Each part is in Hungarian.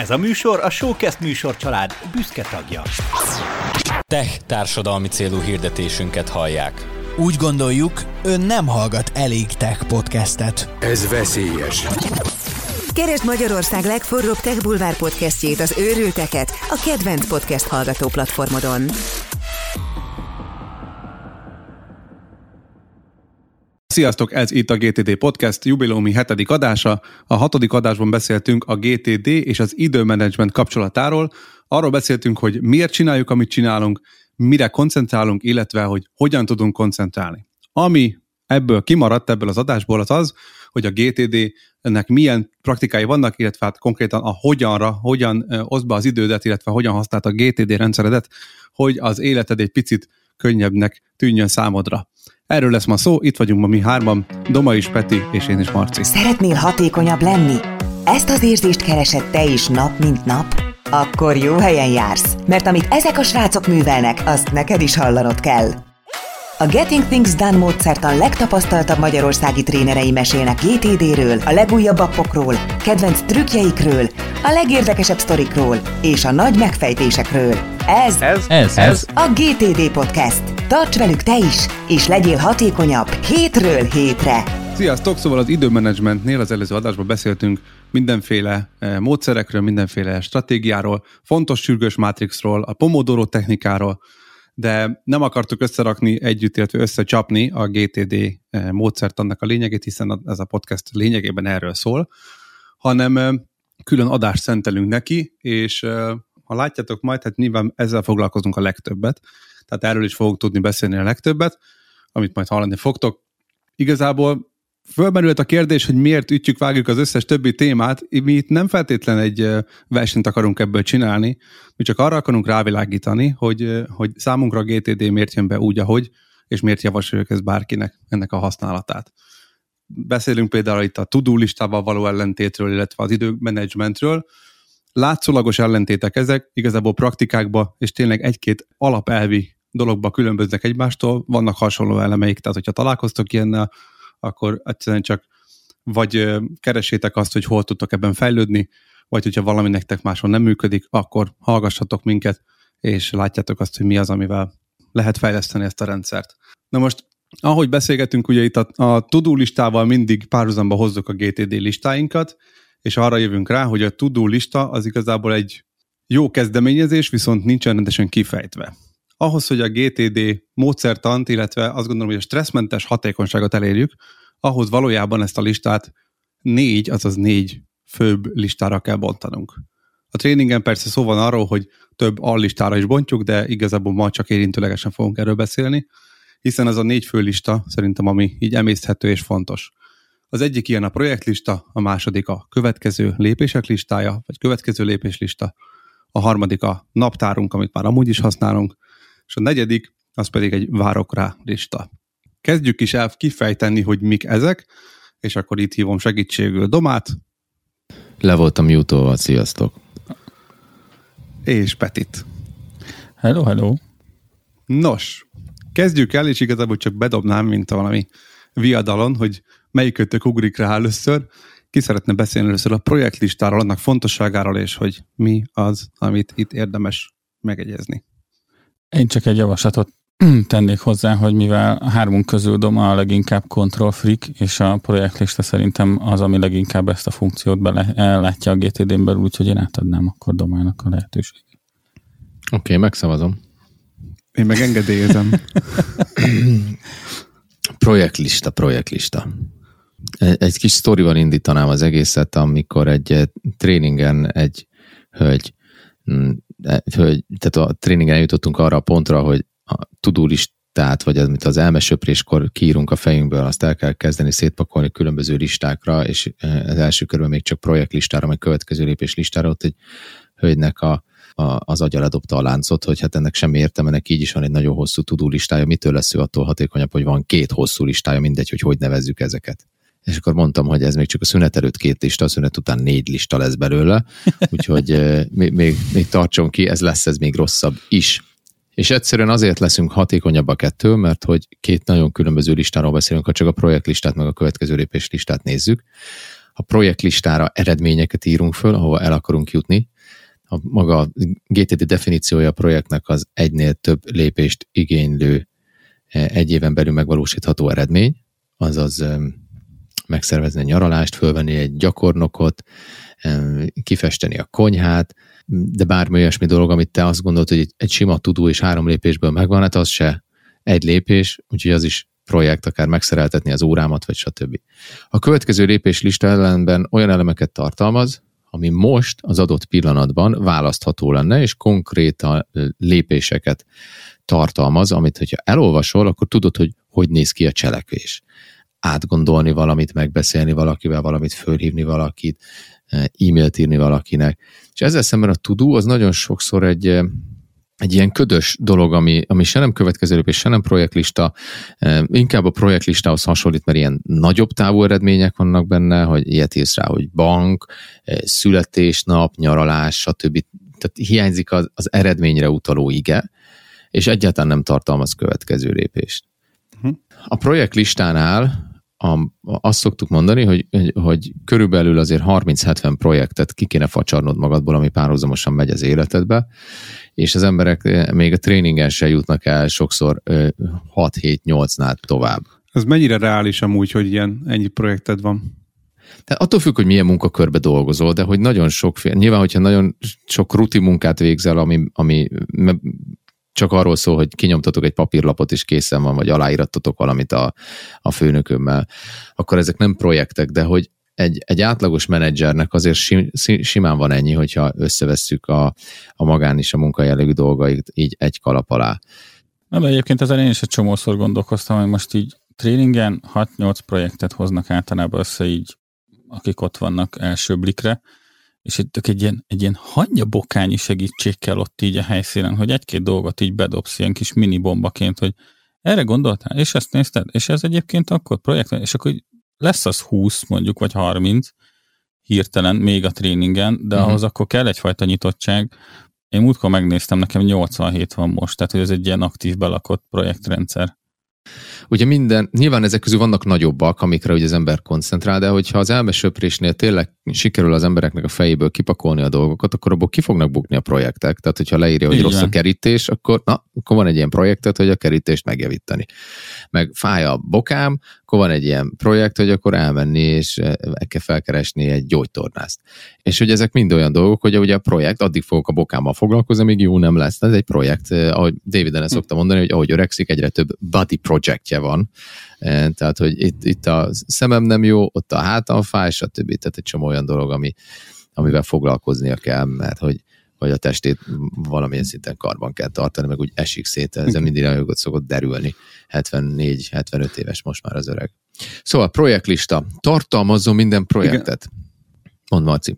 Ez a műsor a Showcast műsor család büszke tagja. Tech társadalmi célú hirdetésünket hallják. Úgy gondoljuk, ön nem hallgat elég tech podcastet. Ez veszélyes. Keresd Magyarország legforróbb Tech Bulvár podcastjét, az őrülteket, a kedvenc podcast hallgató platformodon. Sziasztok, ez itt a GTD Podcast jubileumi hetedik adása. A hatodik adásban beszéltünk a GTD és az időmenedzsment kapcsolatáról. Arról beszéltünk, hogy miért csináljuk, amit csinálunk, mire koncentrálunk, illetve hogy hogyan tudunk koncentrálni. Ami ebből kimaradt, ebből az adásból az az, hogy a GTD-nek milyen praktikái vannak, illetve hát konkrétan a hogyanra, hogyan oszd be az idődet, illetve hogyan használt a GTD rendszeredet, hogy az életed egy picit könnyebbnek tűnjön számodra. Erről lesz ma szó, itt vagyunk ma mi hárman, Doma is, Peti és én is Marci. Szeretnél hatékonyabb lenni? Ezt az érzést keresed te is nap, mint nap? Akkor jó helyen jársz, mert amit ezek a srácok művelnek, azt neked is hallanod kell. A Getting Things Done módszertan legtapasztaltabb magyarországi trénerei mesélnek GTD-ről, a legújabb appokról, kedvenc trükkjeikről, a legérdekesebb sztorikról és a nagy megfejtésekről. Ez, Ez, ez, ez a GTD Podcast. Tarts velük te is, és legyél hatékonyabb hétről hétre. Sziasztok! Szóval az időmenedzsmentnél az előző adásban beszéltünk mindenféle eh, módszerekről, mindenféle stratégiáról, fontos sürgős mátrixról, a Pomodoro technikáról, de nem akartuk összerakni együtt, illetve összecsapni a GTD eh, módszert annak a lényegét, hiszen ez a podcast lényegében erről szól, hanem eh, külön adást szentelünk neki, és ha látjátok majd, hát nyilván ezzel foglalkozunk a legtöbbet, tehát erről is fogok tudni beszélni a legtöbbet, amit majd hallani fogtok. Igazából fölmerült a kérdés, hogy miért ütjük, vágjuk az összes többi témát. Mi itt nem feltétlen egy versenyt akarunk ebből csinálni, mi csak arra akarunk rávilágítani, hogy, hogy számunkra a GTD miért jön be úgy, ahogy, és miért javasoljuk ez bárkinek ennek a használatát. Beszélünk például itt a tudó listával való ellentétről, illetve az időmenedzsmentről. Látszólagos ellentétek ezek, igazából praktikákba, és tényleg egy-két alapelvi dologba különböznek egymástól, vannak hasonló elemeik, tehát hogyha találkoztok ilyennel, akkor egyszerűen csak vagy keresétek azt, hogy hol tudtok ebben fejlődni, vagy hogyha valami nektek máshol nem működik, akkor hallgassatok minket, és látjátok azt, hogy mi az, amivel lehet fejleszteni ezt a rendszert. Na most, ahogy beszélgetünk, ugye itt a, a tudó listával mindig párhuzamba hozzuk a GTD listáinkat, és arra jövünk rá, hogy a tudó lista az igazából egy jó kezdeményezés, viszont nincsen rendesen kifejtve. Ahhoz, hogy a GTD módszertant, illetve azt gondolom, hogy a stresszmentes hatékonyságot elérjük, ahhoz valójában ezt a listát négy, azaz négy főbb listára kell bontanunk. A tréningen persze szó van arról, hogy több allistára is bontjuk, de igazából ma csak érintőlegesen fogunk erről beszélni, hiszen ez a négy fő lista szerintem, ami így emészthető és fontos. Az egyik ilyen a projektlista, a második a következő lépések listája, vagy következő lépéslista, a harmadik a naptárunk, amit már amúgy is használunk, és a negyedik az pedig egy várok rá lista. Kezdjük is el kifejteni, hogy mik ezek, és akkor itt hívom segítségül Domát. Le voltam jutó, sziasztok. És Petit. Hello, hello. Nos, kezdjük el, és igazából csak bedobnám, mint valami viadalon, hogy melyikötök ugrik rá először. Ki szeretne beszélni először a projektlistáról, annak fontosságáról, és hogy mi az, amit itt érdemes megegyezni. Én csak egy javaslatot tennék hozzá, hogy mivel a hármunk közül Doma a leginkább control freak, és a projektlista szerintem az, ami leginkább ezt a funkciót belátja a GTD-n belül, úgyhogy én átadnám akkor Domának a lehetőséget. Oké, okay, megszavazom. Én meg engedélyezem. projektlista, projektlista. Egy kis sztorival indítanám az egészet, amikor egy eh, tréningen egy hölgy, hölgy tehát a tréningen eljutottunk arra a pontra, hogy a tudulistát, vagy amit az elmesöpréskor kiírunk a fejünkből, azt el kell kezdeni szétpakolni különböző listákra, és eh, az első körben még csak projektlistára, meg következő lépés listára, ott egy hölgynek a, a, az agya ledobta a láncot, hogy hát ennek semmi értelme, ennek így is van egy nagyon hosszú tudó listája, mitől lesz ő attól hatékonyabb, hogy van két hosszú listája, mindegy, hogy hogy nevezzük ezeket. És akkor mondtam, hogy ez még csak a szünet előtt két lista, a szünet után négy lista lesz belőle, úgyhogy még, még, még tartson ki, ez lesz ez még rosszabb is. És egyszerűen azért leszünk hatékonyabbak ettől, mert hogy két nagyon különböző listáról beszélünk, ha csak a projektlistát meg a következő lépés listát nézzük. a projektlistára eredményeket írunk föl, ahova el akarunk jutni. A maga GTD definíciója a projektnek az egynél több lépést igénylő egy éven belül megvalósítható eredmény, azaz megszervezni a nyaralást, fölvenni egy gyakornokot, kifesteni a konyhát, de bármi olyasmi dolog, amit te azt gondolod, hogy egy sima tudó és három lépésből megvan, hát az se egy lépés, úgyhogy az is projekt, akár megszereltetni az órámat, vagy stb. A következő lépés lista ellenben olyan elemeket tartalmaz, ami most az adott pillanatban választható lenne, és konkrét lépéseket tartalmaz, amit hogyha elolvasol, akkor tudod, hogy hogy néz ki a cselekvés. Átgondolni valamit, megbeszélni valakivel, valamit fölhívni valakit, e-mailt írni valakinek. És ezzel szemben a tudó az nagyon sokszor egy, e, egy ilyen ködös dolog, ami, ami se nem következő lépés, se nem projektlista, e, inkább a projektlistához hasonlít, mert ilyen nagyobb távú eredmények vannak benne, hogy ilyet írsz rá, hogy bank, születésnap, nyaralás, stb. Tehát hiányzik az, az eredményre utaló ige, és egyáltalán nem tartalmaz következő lépést. Uh-huh. A projektlistánál a, azt szoktuk mondani, hogy, hogy körülbelül azért 30-70 projektet ki kéne facsarnod magadból, ami párhuzamosan megy az életedbe, és az emberek még a tréningen se jutnak el sokszor 6-7-8-nál tovább. Ez mennyire reális amúgy, hogy ilyen ennyi projekted van? Tehát attól függ, hogy milyen munkakörbe dolgozol, de hogy nagyon sok, nyilván, hogyha nagyon sok ruti munkát végzel, ami, ami csak arról szól, hogy kinyomtatok egy papírlapot, és készen van, vagy aláírattatok valamit a, a főnökömmel, akkor ezek nem projektek, de hogy egy, egy átlagos menedzsernek azért sim, simán van ennyi, hogyha összevesszük a, a magán és a munkajellegű dolgait így egy kalap alá. Na, de egyébként ezzel én is egy csomószor gondolkoztam, hogy most így tréningen 6-8 projektet hoznak általában össze így, akik ott vannak első blikre, és egy, egy ilyen, egy ilyen bokányi segítség kell ott így a helyszínen, hogy egy-két dolgot így bedobsz ilyen kis mini bombaként, hogy erre gondoltál, és ezt nézted, és ez egyébként akkor projekt, és akkor lesz az 20 mondjuk, vagy 30 hirtelen még a tréningen, de uh-huh. ahhoz akkor kell egyfajta nyitottság. Én múltkor megnéztem, nekem 87 van most, tehát hogy ez egy ilyen aktív belakott projektrendszer. Ugye minden, nyilván ezek közül vannak nagyobbak, amikre ugye az ember koncentrál, de hogyha az elmesöprésnél tényleg sikerül az embereknek a fejéből kipakolni a dolgokat, akkor abból ki fognak bukni a projektek. Tehát, hogyha leírja, hogy Igen. rossz a kerítés, akkor, na, akkor van egy ilyen projektet, hogy a kerítést megjavítani. Meg fáj a bokám, akkor van egy ilyen projekt, hogy akkor elmenni és eh, kell felkeresni egy gyógytornást. És hogy ezek mind olyan dolgok, hogy ugye a projekt, addig fogok a bokámmal foglalkozni, még jó nem lesz. Ez egy projekt, eh, ahogy David Enne szokta mondani, hogy ahogy öregszik, egyre több body projektje van. Eh, tehát, hogy itt, itt a szemem nem jó, ott a hátam fáj, stb. Tehát egy csomó olyan dolog, ami, amivel foglalkoznia kell, mert hogy vagy a testét valamilyen szinten karban kell tartani, meg úgy esik szét, ez mindig nagyon szokott derülni. 74-75 éves most már az öreg. Szóval projektlista. Tartalmazzon minden projektet. Mond Marci.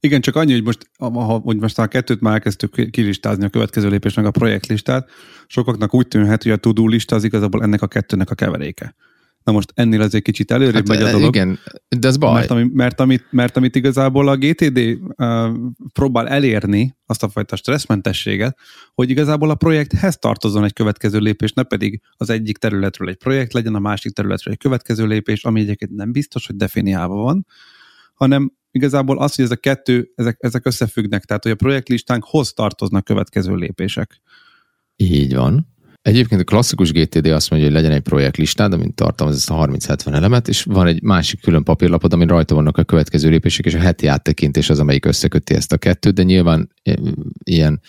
Igen, csak annyi, hogy most, ha, hogy most a kettőt már elkezdtük kilistázni a következő lépésnek a projektlistát, sokaknak úgy tűnhet, hogy a to-do lista az igazából ennek a kettőnek a keveréke. Na most ennél azért kicsit előrébb hát, megy a dolog. Igen, de ez baj. Mert, ami, mert, amit, mert amit igazából a GTD uh, próbál elérni, azt a fajta stresszmentességet, hogy igazából a projekthez tartozon egy következő lépés, ne pedig az egyik területről egy projekt legyen, a másik területről egy következő lépés, ami egyébként nem biztos, hogy definiálva van, hanem igazából az, hogy ez a kettő, ezek, ezek összefüggnek, tehát hogy a projektlistánkhoz tartoznak következő lépések. Így van. Egyébként a klasszikus GTD azt mondja, hogy legyen egy projektlistád, amint tartalmaz ezt a 30-70 elemet, és van egy másik külön papírlapod, amin rajta vannak a következő lépések, és a heti áttekintés az, amelyik összeköti ezt a kettőt, de nyilván e, ilyen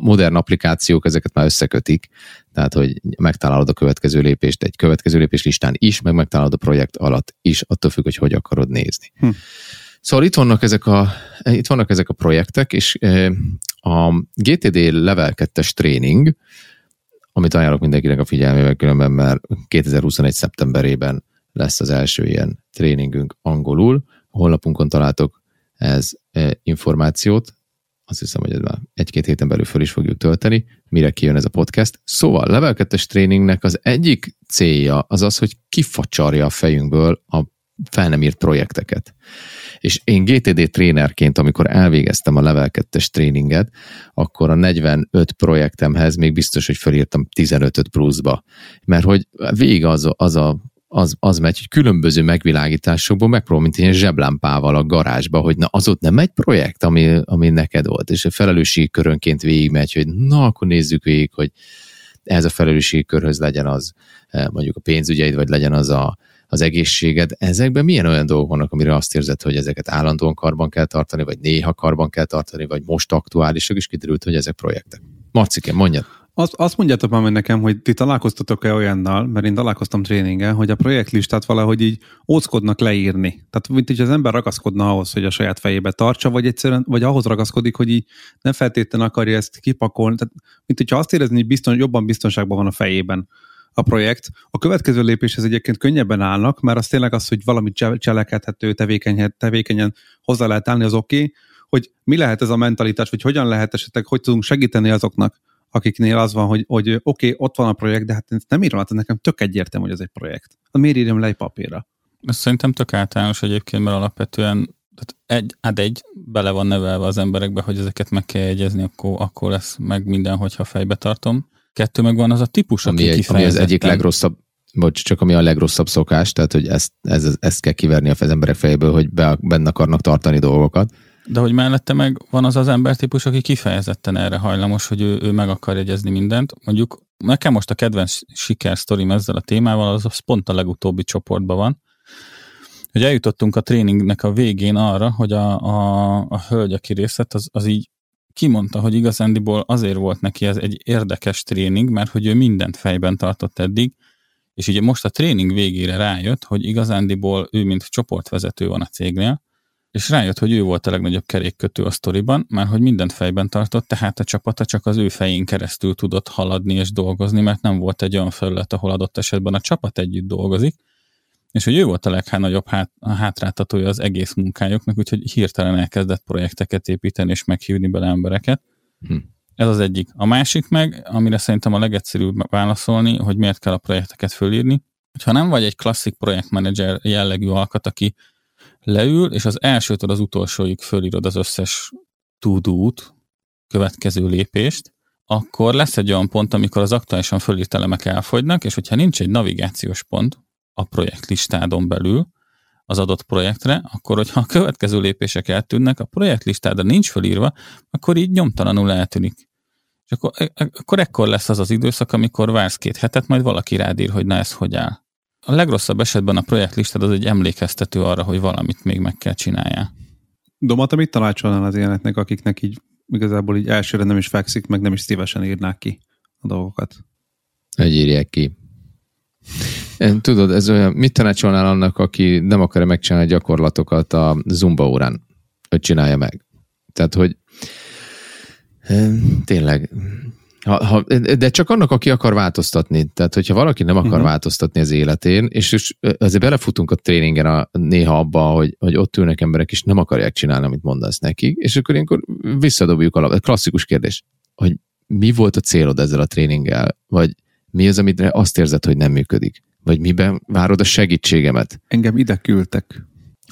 modern applikációk ezeket már összekötik, tehát hogy megtalálod a következő lépést egy következő lépés listán is, meg megtalálod a projekt alatt is, attól függ, hogy hogy akarod nézni. Hm. Szóval itt vannak ezek a, itt vannak ezek a projektek, és e, a GTD Level 2-es tréning, amit ajánlok mindenkinek a figyelmével, különben mert 2021. szeptemberében lesz az első ilyen tréningünk angolul. A honlapunkon találtok ez e, információt, azt hiszem, hogy már egy-két héten belül föl is fogjuk tölteni, mire kijön ez a podcast. Szóval level 2 tréningnek az egyik célja az az, hogy kifacsarja a fejünkből a fel nem írt projekteket. És én GTD trénerként, amikor elvégeztem a Level 2-es tréninget, akkor a 45 projektemhez még biztos, hogy felírtam 15-öt pluszba. Mert hogy végig az, az a az, az megy, hogy különböző megvilágításokból megpróbál, mint ilyen zseblámpával a garázsba, hogy na az ott nem egy projekt, ami, ami neked volt, és a felelősség körönként végigmegy, hogy na akkor nézzük végig, hogy ehhez a felelősség körhöz legyen az eh, mondjuk a pénzügyeid, vagy legyen az a, az egészséged. Ezekben milyen olyan dolgok vannak, amire azt érzed, hogy ezeket állandóan karban kell tartani, vagy néha karban kell tartani, vagy most aktuálisak, és kiderült, hogy ezek projektek. Marcike, mondjad! Azt, azt mondjátok már meg nekem, hogy ti találkoztatok-e olyannal, mert én találkoztam tréningen, hogy a projektlistát valahogy így óckodnak leírni. Tehát mint hogy az ember ragaszkodna ahhoz, hogy a saját fejébe tartsa, vagy egyszerűen, vagy ahhoz ragaszkodik, hogy így nem feltétlenül akarja ezt kipakolni. Tehát, mint hogyha azt érezni, hogy bizton, jobban biztonságban van a fejében a projekt. A következő lépéshez egyébként könnyebben állnak, mert az tényleg az, hogy valamit cselekedhető, tevékeny, tevékenyen hozzá lehet állni, az oké, okay, hogy mi lehet ez a mentalitás, vagy hogyan lehet esetleg, hogy tudunk segíteni azoknak, akiknél az van, hogy, hogy oké, okay, ott van a projekt, de hát nem írom át, nekem tök egyértelmű, hogy ez egy projekt. Miért írjam le egy papírra? Ez szerintem tök általános egyébként, mert alapvetően tehát egy, hát egy bele van nevelve az emberekbe, hogy ezeket meg kell jegyezni, akkor, akkor lesz meg minden, hogyha fejbe tartom. Kettő meg van az a típus, ami, aki egy, ami az egyik legrosszabb, bocs, csak ami a legrosszabb szokás, tehát hogy ezt, ez, ezt kell kiverni az emberek fejéből, hogy be, benne akarnak tartani dolgokat. De hogy mellette meg van az az embertípus, aki kifejezetten erre hajlamos, hogy ő, ő meg akar jegyezni mindent. Mondjuk nekem most a kedvenc sikersztorim ezzel a témával, az, pont a legutóbbi csoportban van, hogy eljutottunk a tréningnek a végén arra, hogy a, a, a hölgy, aki részt vett, az, az így kimondta, hogy igazándiból azért volt neki ez egy érdekes tréning, mert hogy ő mindent fejben tartott eddig, és ugye most a tréning végére rájött, hogy igazándiból ő, mint csoportvezető van a cégnél, és rájött, hogy ő volt a legnagyobb kerékkötő a sztoriban, mert hogy mindent fejben tartott, tehát a csapata csak az ő fején keresztül tudott haladni és dolgozni, mert nem volt egy olyan felület, ahol adott esetben a csapat együtt dolgozik, és hogy ő volt a legnagyobb hát, a hátráltatója az egész munkájuknak, úgyhogy hirtelen elkezdett projekteket építeni és meghívni bele embereket. Hm. Ez az egyik. A másik meg, amire szerintem a legegyszerűbb válaszolni, hogy miért kell a projekteket fölírni, hogyha nem vagy egy klasszik projektmenedzser jellegű alkat, aki leül, és az elsőtől az utolsóig fölírod az összes tudót, következő lépést, akkor lesz egy olyan pont, amikor az aktuálisan fölírt elemek elfogynak, és hogyha nincs egy navigációs pont a projektlistádon belül az adott projektre, akkor hogyha a következő lépések eltűnnek, a projektlistádra nincs fölírva, akkor így nyomtalanul eltűnik. És akkor, e, e, akkor ekkor lesz az az időszak, amikor vársz két hetet, majd valaki rád ír, hogy na ez hogy áll. A legrosszabb esetben a projektlistad az egy emlékeztető arra, hogy valamit még meg kell csináljál. Domata, mit tanácsolnál az ilyeneknek, akiknek így igazából így elsőre nem is fekszik, meg nem is szívesen írnák ki a dolgokat? Hogy írják ki. Tudod, ez olyan, mit tanácsolnál annak, aki nem akarja megcsinálni gyakorlatokat a Zumba órán, hogy csinálja meg? Tehát, hogy tényleg ha, ha, de csak annak, aki akar változtatni. Tehát, hogyha valaki nem akar uh-huh. változtatni az életén, és, és azért belefutunk a tréningen a, néha abba, hogy, hogy ott ülnek emberek, és nem akarják csinálni, amit mondasz nekik, és akkor ilyenkor visszadobjuk a klasszikus kérdés, hogy mi volt a célod ezzel a tréninggel, vagy mi az, amit azt érzed, hogy nem működik, vagy miben várod a segítségemet. Engem ide küldtek.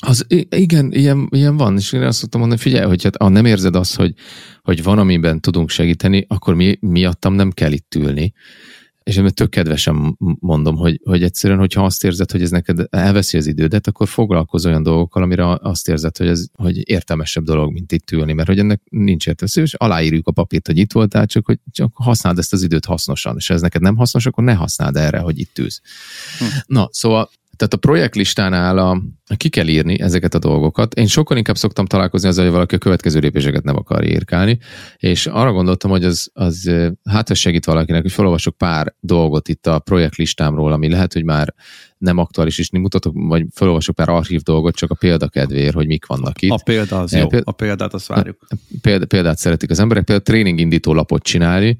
Az, igen, ilyen, ilyen van, és én azt szoktam mondani, figyelj, hogy hát, ha nem érzed azt, hogy, hogy van, amiben tudunk segíteni, akkor mi, miattam nem kell itt ülni. És én tök kedvesen mondom, hogy, hogy egyszerűen, hogyha azt érzed, hogy ez neked elveszi az idődet, akkor foglalkozz olyan dolgokkal, amire azt érzed, hogy ez hogy értelmesebb dolog, mint itt ülni, mert hogy ennek nincs értelme. És aláírjuk a papírt, hogy itt voltál, csak hogy csak használd ezt az időt hasznosan. És ha ez neked nem hasznos, akkor ne használd erre, hogy itt ülsz. Hm. Na, szóval tehát a projektlistánál a, ki kell írni ezeket a dolgokat. Én sokkal inkább szoktam találkozni azzal, hogy valaki a következő lépéseket nem akar írkálni, és arra gondoltam, hogy az, az hát ez segít valakinek, hogy felolvasok pár dolgot itt a projektlistámról, ami lehet, hogy már nem aktuális, és nem mutatok, vagy felolvasok pár archív dolgot, csak a példa kedvéért, hogy mik vannak itt. A példa az jó, a példát azt várjuk. Péld, példát szeretik az emberek, például tréningindító lapot csinálni,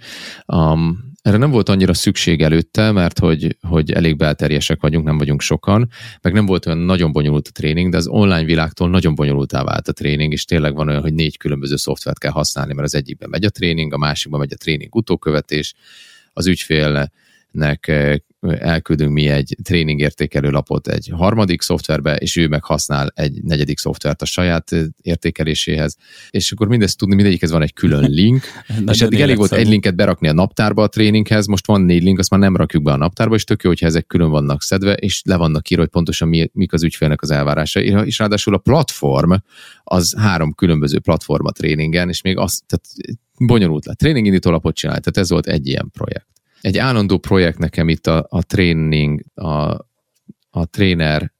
um, erre nem volt annyira szükség előtte, mert hogy, hogy elég belterjesek vagyunk, nem vagyunk sokan, meg nem volt olyan nagyon bonyolult a tréning, de az online világtól nagyon bonyolultá vált a tréning, és tényleg van olyan, hogy négy különböző szoftvert kell használni, mert az egyikben megy a tréning, a másikban megy a tréning utókövetés, az ügyfélnek eh, elküldünk mi egy tréning értékelő lapot egy harmadik szoftverbe, és ő meg használ egy negyedik szoftvert a saját értékeléséhez, és akkor mindezt tudni, mindegyikhez van egy külön link, és eddig elég volt egy linket berakni a naptárba a tréninghez, most van négy link, azt már nem rakjuk be a naptárba, és tök jó, hogyha ezek külön vannak szedve, és le vannak írva, hogy pontosan mi, mik az ügyfélnek az elvárása, és ráadásul a platform az három különböző platform a tréningen, és még az, tehát bonyolult lett. Tréning indító lapot csinálni, tehát ez volt egy ilyen projekt. Egy állandó projekt nekem itt a, a training, a, a trainer,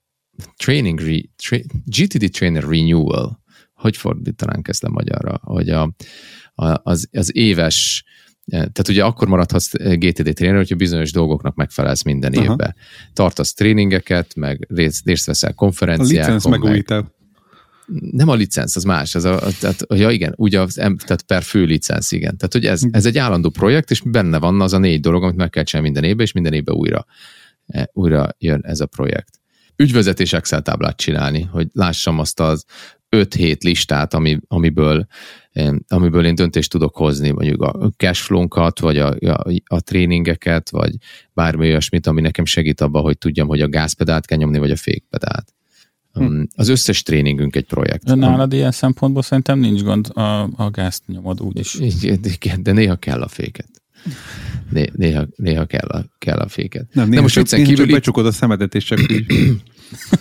training, re, tra, GTD Trainer Renewal, hogy fordítanánk ezt le magyarra, hogy a, a, az, az éves, tehát ugye akkor maradhatsz GTD tréner, hogyha bizonyos dolgoknak megfelelsz minden Aha. évben. Tartasz tréningeket, meg részt, részt veszel konferenciákon. A licensz megújítál nem a licensz, az más. Ez a, tehát, ja igen, ugye az, tehát per fő licensz, igen. Tehát, hogy ez, ez egy állandó projekt, és benne van az a négy dolog, amit meg kell csinálni minden évben, és minden évben újra, e, újra jön ez a projekt. Ügyvezetés Excel táblát csinálni, hogy lássam azt az 5-7 listát, ami, amiből, amiből én döntést tudok hozni, mondjuk a cashflow-nkat, vagy a, a, a tréningeket, vagy bármi olyasmit, ami nekem segít abban, hogy tudjam, hogy a gázpedált kell nyomni, vagy a fékpedált. Hm. Az összes tréningünk egy projekt. Nálad ilyen szempontból szerintem nincs gond, a, a gázt nyomod úgyis. Igen, de néha kell a féket. Néha, néha kell, a, kell a féket. Nem, néha, most csak, néha kívül csak becsukod a szemedet, és csak így.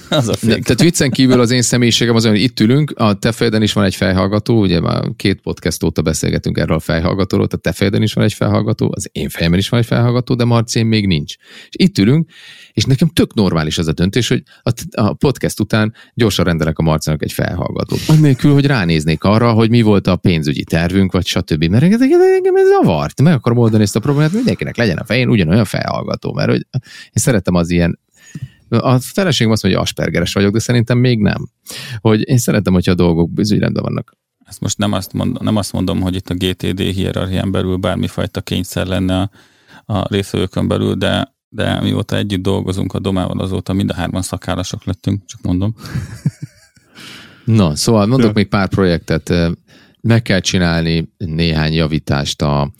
az a fék. Tehát viccen kívül az én személyiségem az, hogy itt ülünk, a te fejeden is van egy fejhallgató, ugye már két podcast óta beszélgetünk erről a fejhallgatóról, a te fejeden is van egy fejhallgató, az én fejemben is van egy fejhallgató, de Marcén még nincs. És itt ülünk, és nekem tök normális az a döntés, hogy a, a podcast után gyorsan rendelek a Marcának egy felhallgatót. Anélkül, hogy ránéznék arra, hogy mi volt a pénzügyi tervünk, vagy stb. Mert engem ez zavart. Meg akarom oldani ezt a problémát, mindenkinek legyen a fején ugyanolyan felhallgató, mert hogy én szeretem az ilyen a feleségem azt mondja, hogy aspergeres vagyok, de szerintem még nem. Hogy én szeretem, hogyha a dolgok rendben vannak. Ezt most nem azt, mondom, nem azt mondom, hogy itt a GTD hierarchián belül bármifajta kényszer lenne a, a részvevőkön belül, de, de mióta együtt dolgozunk a domával, azóta mind a hárman szakállasok lettünk, csak mondom. Na, szóval mondok ja. még pár projektet. Meg kell csinálni néhány javítást a,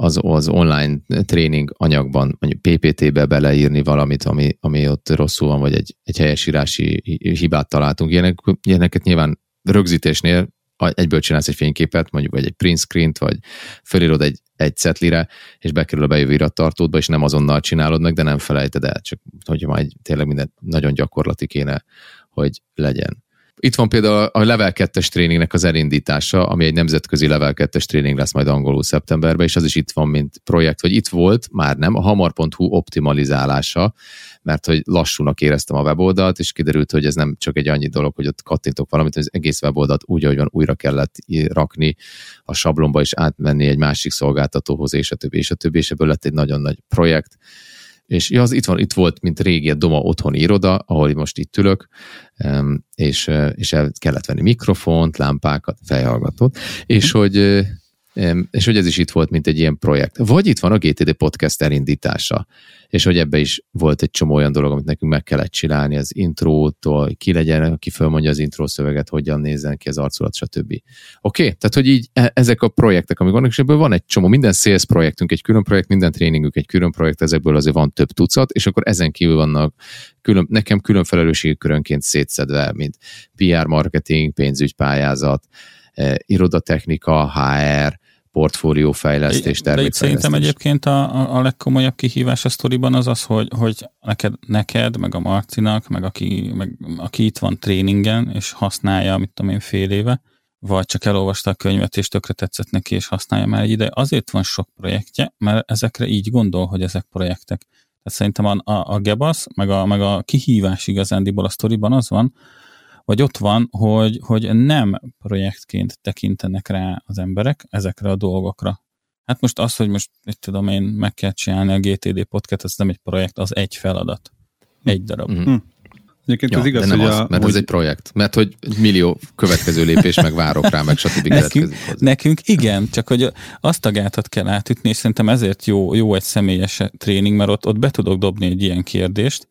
az, az online tréning anyagban, mondjuk PPT-be beleírni valamit, ami, ami ott rosszul van, vagy egy, egy helyesírási hibát találtunk. Ilyenek, ilyeneket nyilván rögzítésnél egyből csinálsz egy fényképet, mondjuk vagy egy print screen-t, vagy felírod egy, egy cetlire, és bekerül a bejövő irattartódba, és nem azonnal csinálod meg, de nem felejted el, csak hogyha majd tényleg minden nagyon gyakorlati kéne, hogy legyen. Itt van például a Level 2-es tréningnek az elindítása, ami egy nemzetközi Level 2-es tréning lesz majd angolul szeptemberben, és az is itt van, mint projekt, vagy itt volt, már nem, a hamar.hu optimalizálása, mert hogy lassúnak éreztem a weboldalt, és kiderült, hogy ez nem csak egy annyi dolog, hogy ott kattintok valamit, az egész weboldalt úgy, ahogy van, újra kellett rakni a sablonba, és átmenni egy másik szolgáltatóhoz, és a többi, és a többi, és ebből lett egy nagyon nagy projekt és ja, az itt, van, itt volt, mint régi a Doma otthoni iroda, ahol most itt ülök, és, és el kellett venni mikrofont, lámpákat, fejhallgatót, és mhm. hogy és hogy ez is itt volt, mint egy ilyen projekt. Vagy itt van a GTD podcast elindítása, és hogy ebbe is volt egy csomó olyan dolog, amit nekünk meg kellett csinálni, az intrótól, ki legyen, aki fölmondja az intro szöveget, hogyan nézzen ki az arculat, stb. Oké, okay? tehát hogy így e- ezek a projektek, amik vannak, és ebből van egy csomó, minden sales projektünk egy külön projekt, minden tréningünk egy külön projekt, ezekből azért van több tucat, és akkor ezen kívül vannak külön, nekem külön felelősségkörönként szétszedve, mint PR marketing, pénzügypályázat, eh, irodatechnika, HR, portfóliófejlesztés, De itt szerintem egyébként a, a legkomolyabb kihívás a sztoriban az az, hogy, hogy neked, neked, meg a Marcinak, meg aki, meg aki itt van tréningen, és használja, mit tudom én, fél éve, vagy csak elolvasta a könyvet, és tökre tetszett neki, és használja már egy ide. Azért van sok projektje, mert ezekre így gondol, hogy ezek projektek. Tehát szerintem a, a, a Gebasz, meg a, meg a kihívás igazándiból a sztoriban az van, vagy ott van, hogy, hogy nem projektként tekintenek rá az emberek ezekre a dolgokra. Hát most az, hogy most, mit tudom én, meg kell csinálni a GTD podcast, ez nem egy projekt, az egy feladat. Egy darab. Mm-hmm. Egyébként ja, az igaz, de nem hogy az, a, mert hogy... ez egy projekt. Mert hogy millió következő lépés, meg várok rá, meg stb. nekünk, nekünk igen, csak hogy azt a gátat kell átütni, és szerintem ezért jó, jó egy személyes tréning, mert ott, ott be tudok dobni egy ilyen kérdést,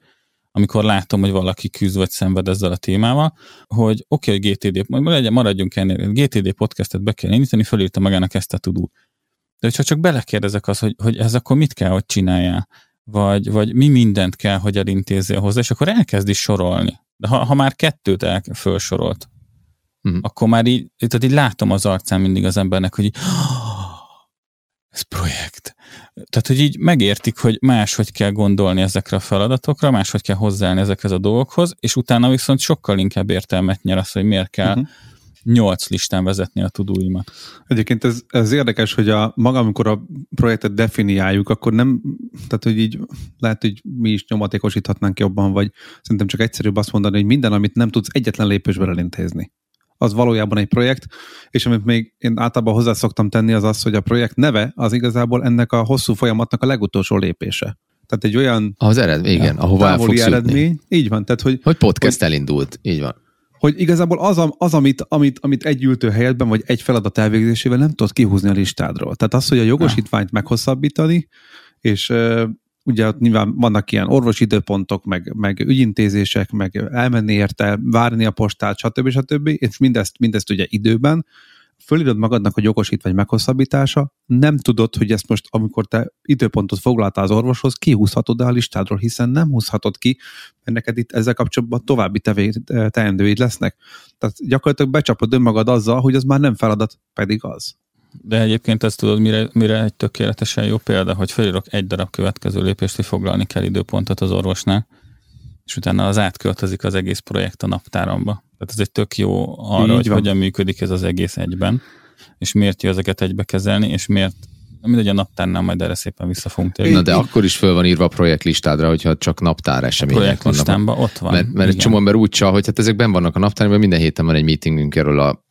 amikor látom, hogy valaki küzd vagy szenved ezzel a témával, hogy oké, okay, hogy GTD, legyen, maradjunk ennél, GTD podcastet be kell indítani, fölírta magának ezt a tudót. De hogyha csak belekérdezek az, hogy, hogy ez akkor mit kell, hogy csináljál, vagy, vagy mi mindent kell, hogy elintézzél hozzá, és akkor elkezdi sorolni. De ha, ha már kettőt el, felsorolt, uh-huh. akkor már így, tehát így látom az arcán mindig az embernek, hogy így, ez projekt. Tehát, hogy így megértik, hogy máshogy kell gondolni ezekre a feladatokra, máshogy kell hozzáállni ezekhez a dolgokhoz, és utána viszont sokkal inkább értelmet nyer az, hogy miért kell uh-huh nyolc listán vezetni a tudóimat. Egyébként ez, ez érdekes, hogy a maga, amikor a projektet definiáljuk, akkor nem, tehát hogy így lehet, hogy mi is nyomatékosíthatnánk jobban, vagy szerintem csak egyszerűbb azt mondani, hogy minden, amit nem tudsz egyetlen lépésben elintézni. Az valójában egy projekt, és amit még én általában hozzá szoktam tenni, az az, hogy a projekt neve az igazából ennek a hosszú folyamatnak a legutolsó lépése. Tehát egy olyan... Az eredmény, igen, ahova el fogsz eredmény. Jutni. Így van. Tehát, hogy, hogy podcast hogy, elindult, így van hogy igazából az, az amit, amit, amit egy ültő helyetben, vagy egy feladat elvégzésével nem tudod kihúzni a listádról. Tehát az, hogy a jogosítványt meghosszabbítani, és ugye ott nyilván vannak ilyen orvosi időpontok, meg, meg ügyintézések, meg elmenni érte, várni a postát, stb. stb. És mindezt, mindezt ugye időben, fölírod magadnak a jogosítvány meghosszabbítása, nem tudod, hogy ezt most, amikor te időpontot foglaltál az orvoshoz, kihúzhatod el a listádról, hiszen nem húzhatod ki, mert neked itt ezzel kapcsolatban további teendőid lesznek. Tehát gyakorlatilag becsapod önmagad azzal, hogy az már nem feladat, pedig az. De egyébként ezt tudod, mire, mire egy tökéletesen jó példa, hogy felírok egy darab következő lépést, hogy foglalni kell időpontot az orvosnál, és utána az átköltözik az egész projekt a naptáramba. Tehát ez egy tök jó arra, Így hogy van. hogyan működik ez az egész egyben, és miért jó ezeket egybe kezelni, és miért mindegy a naptárnál majd erre szépen vissza fogunk térni. Na de akkor is föl van írva a projektlistádra, hogyha csak naptár események vannak. Projektlistámban ott van. Mert, mert egy csomó ember úgy csal, hogy hát ezek ben vannak a naptárban, minden héten van egy meetingünk erről a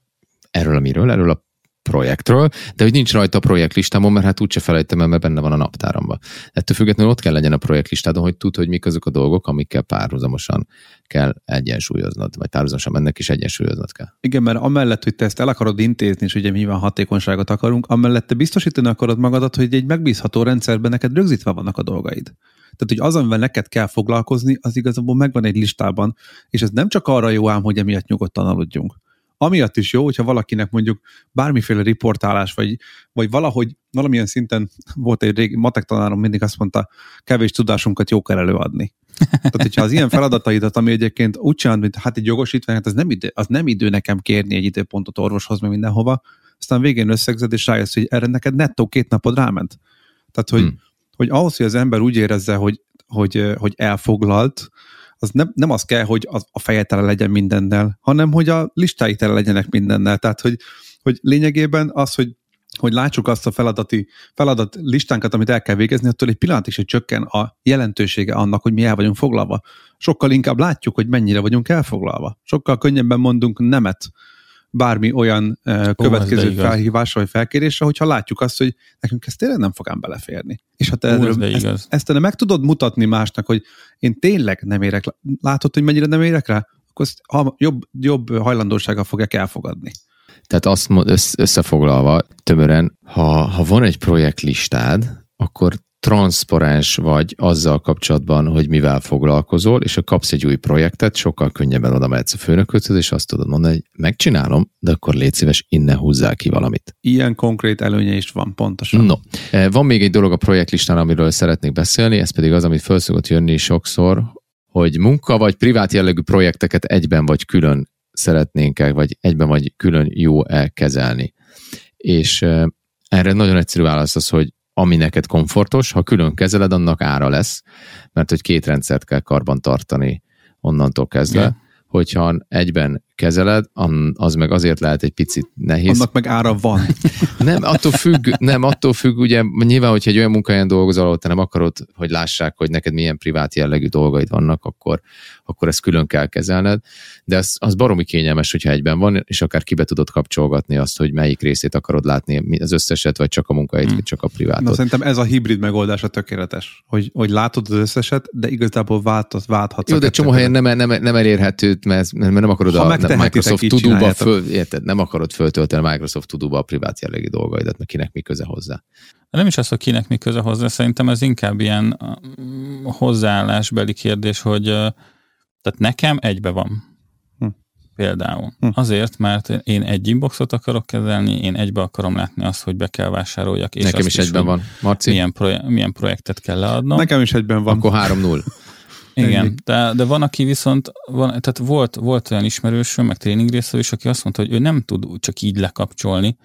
erről a miről, erről a projektről, de hogy nincs rajta a projektlistámon, mert hát úgyse felejtem el, mert benne van a naptáramba. Ettől függetlenül ott kell legyen a projektlistádon, hogy tud, hogy mik azok a dolgok, amikkel párhuzamosan kell egyensúlyoznod, vagy párhuzamosan ennek is egyensúlyoznod kell. Igen, mert amellett, hogy te ezt el akarod intézni, és ugye nyilván hatékonyságot akarunk, amellett te biztosítani akarod magadat, hogy egy megbízható rendszerben neked rögzítve vannak a dolgaid. Tehát, hogy az, amivel neked kell foglalkozni, az igazából megvan egy listában, és ez nem csak arra jó ám, hogy emiatt nyugodtan aludjunk, amiatt is jó, hogyha valakinek mondjuk bármiféle riportálás, vagy, vagy valahogy valamilyen szinten volt egy régi matek tanárom, mindig azt mondta, kevés tudásunkat jó kell előadni. Tehát, hogyha az ilyen feladataidat, ami egyébként úgy csinálod, mint hát egy jogosítvány, hát az nem, idő, az nem idő nekem kérni egy időpontot orvoshoz, meg mindenhova, aztán végén összegzed, és rájössz, hogy erre neked nettó két napod ráment. Tehát, hogy, hmm. hogy ahhoz, hogy az ember úgy érezze, hogy, hogy, hogy elfoglalt, az nem, nem az kell, hogy az, a feje tele legyen mindennel, hanem hogy a listái tele legyenek mindennel. Tehát, hogy, hogy lényegében az, hogy hogy látsuk azt a feladati, feladat listánkat, amit el kell végezni, attól egy pillanat is, csökken a jelentősége annak, hogy mi el vagyunk foglalva. Sokkal inkább látjuk, hogy mennyire vagyunk elfoglalva. Sokkal könnyebben mondunk nemet bármi olyan uh, következő Ó, felhívásra vagy felkérésre, hogyha látjuk azt, hogy nekünk ez tényleg nem fog ám beleférni. És ha te Ó, erről, ezt, ezt te meg tudod mutatni másnak, hogy én tényleg nem érek, látod, hogy mennyire nem érek rá, akkor ha jobb, jobb hajlandósággal fogják elfogadni. Tehát azt összefoglalva tömören, ha, ha van egy projektlistád, akkor transzparens vagy azzal kapcsolatban, hogy mivel foglalkozol, és ha kapsz egy új projektet, sokkal könnyebben oda mehetsz a főnököthöz, és azt tudod mondani, hogy megcsinálom, de akkor légy szíves, innen húzzál ki valamit. Ilyen konkrét előnye is van, pontosan. No. Eh, van még egy dolog a projektlistán, amiről szeretnék beszélni, ez pedig az, amit föl szokott jönni sokszor, hogy munka vagy privát jellegű projekteket egyben vagy külön szeretnénk -e, vagy egyben vagy külön jó-e kezelni. És eh, erre nagyon egyszerű válasz az, hogy ami neked komfortos, ha külön kezeled, annak ára lesz, mert hogy két rendszert kell karban tartani onnantól kezdve. Yeah. Hogyha egyben kezeled, az meg azért lehet egy picit nehéz. Annak meg ára van. Nem, attól függ, nem, attól függ, ugye nyilván, hogyha egy olyan munkahelyen dolgozol, ahol te nem akarod, hogy lássák, hogy neked milyen privát jellegű dolgaid vannak, akkor, akkor ezt külön kell kezelned, de az, az baromi kényelmes, hogyha egyben van, és akár kibe tudod kapcsolgatni azt, hogy melyik részét akarod látni, az összeset, vagy csak a munkahelyet, hmm. vagy csak a privátot. Na, szerintem ez a hibrid megoldás a tökéletes, hogy, hogy látod az összeset, de igazából válthat, válthatsz. Jó, de csomó helyen nem, nem, nem elérhető, mert, mert nem akarod ha a nem, Microsoft Tudóba föl, érted, nem akarod föltölteni a Microsoft Tudóba a privát jellegű dolgaidat, mert kinek mi köze hozzá. Nem is az, hogy kinek mi köze hozzá, szerintem ez inkább ilyen hozzáállásbeli kérdés, hogy tehát nekem egybe van. Hm. Például. Hm. Azért, mert én egy inboxot akarok kezelni, én egybe akarom látni azt, hogy be kell vásároljak. És Nekem azt is egyben hogy van. Marci? Milyen, proje- milyen projektet kell leadnom. Nekem is egyben van. Akkor 3-0. Igen, de, de van, aki viszont, van, tehát volt, volt olyan ismerősöm, meg tréning részről is, aki azt mondta, hogy ő nem tud csak így lekapcsolni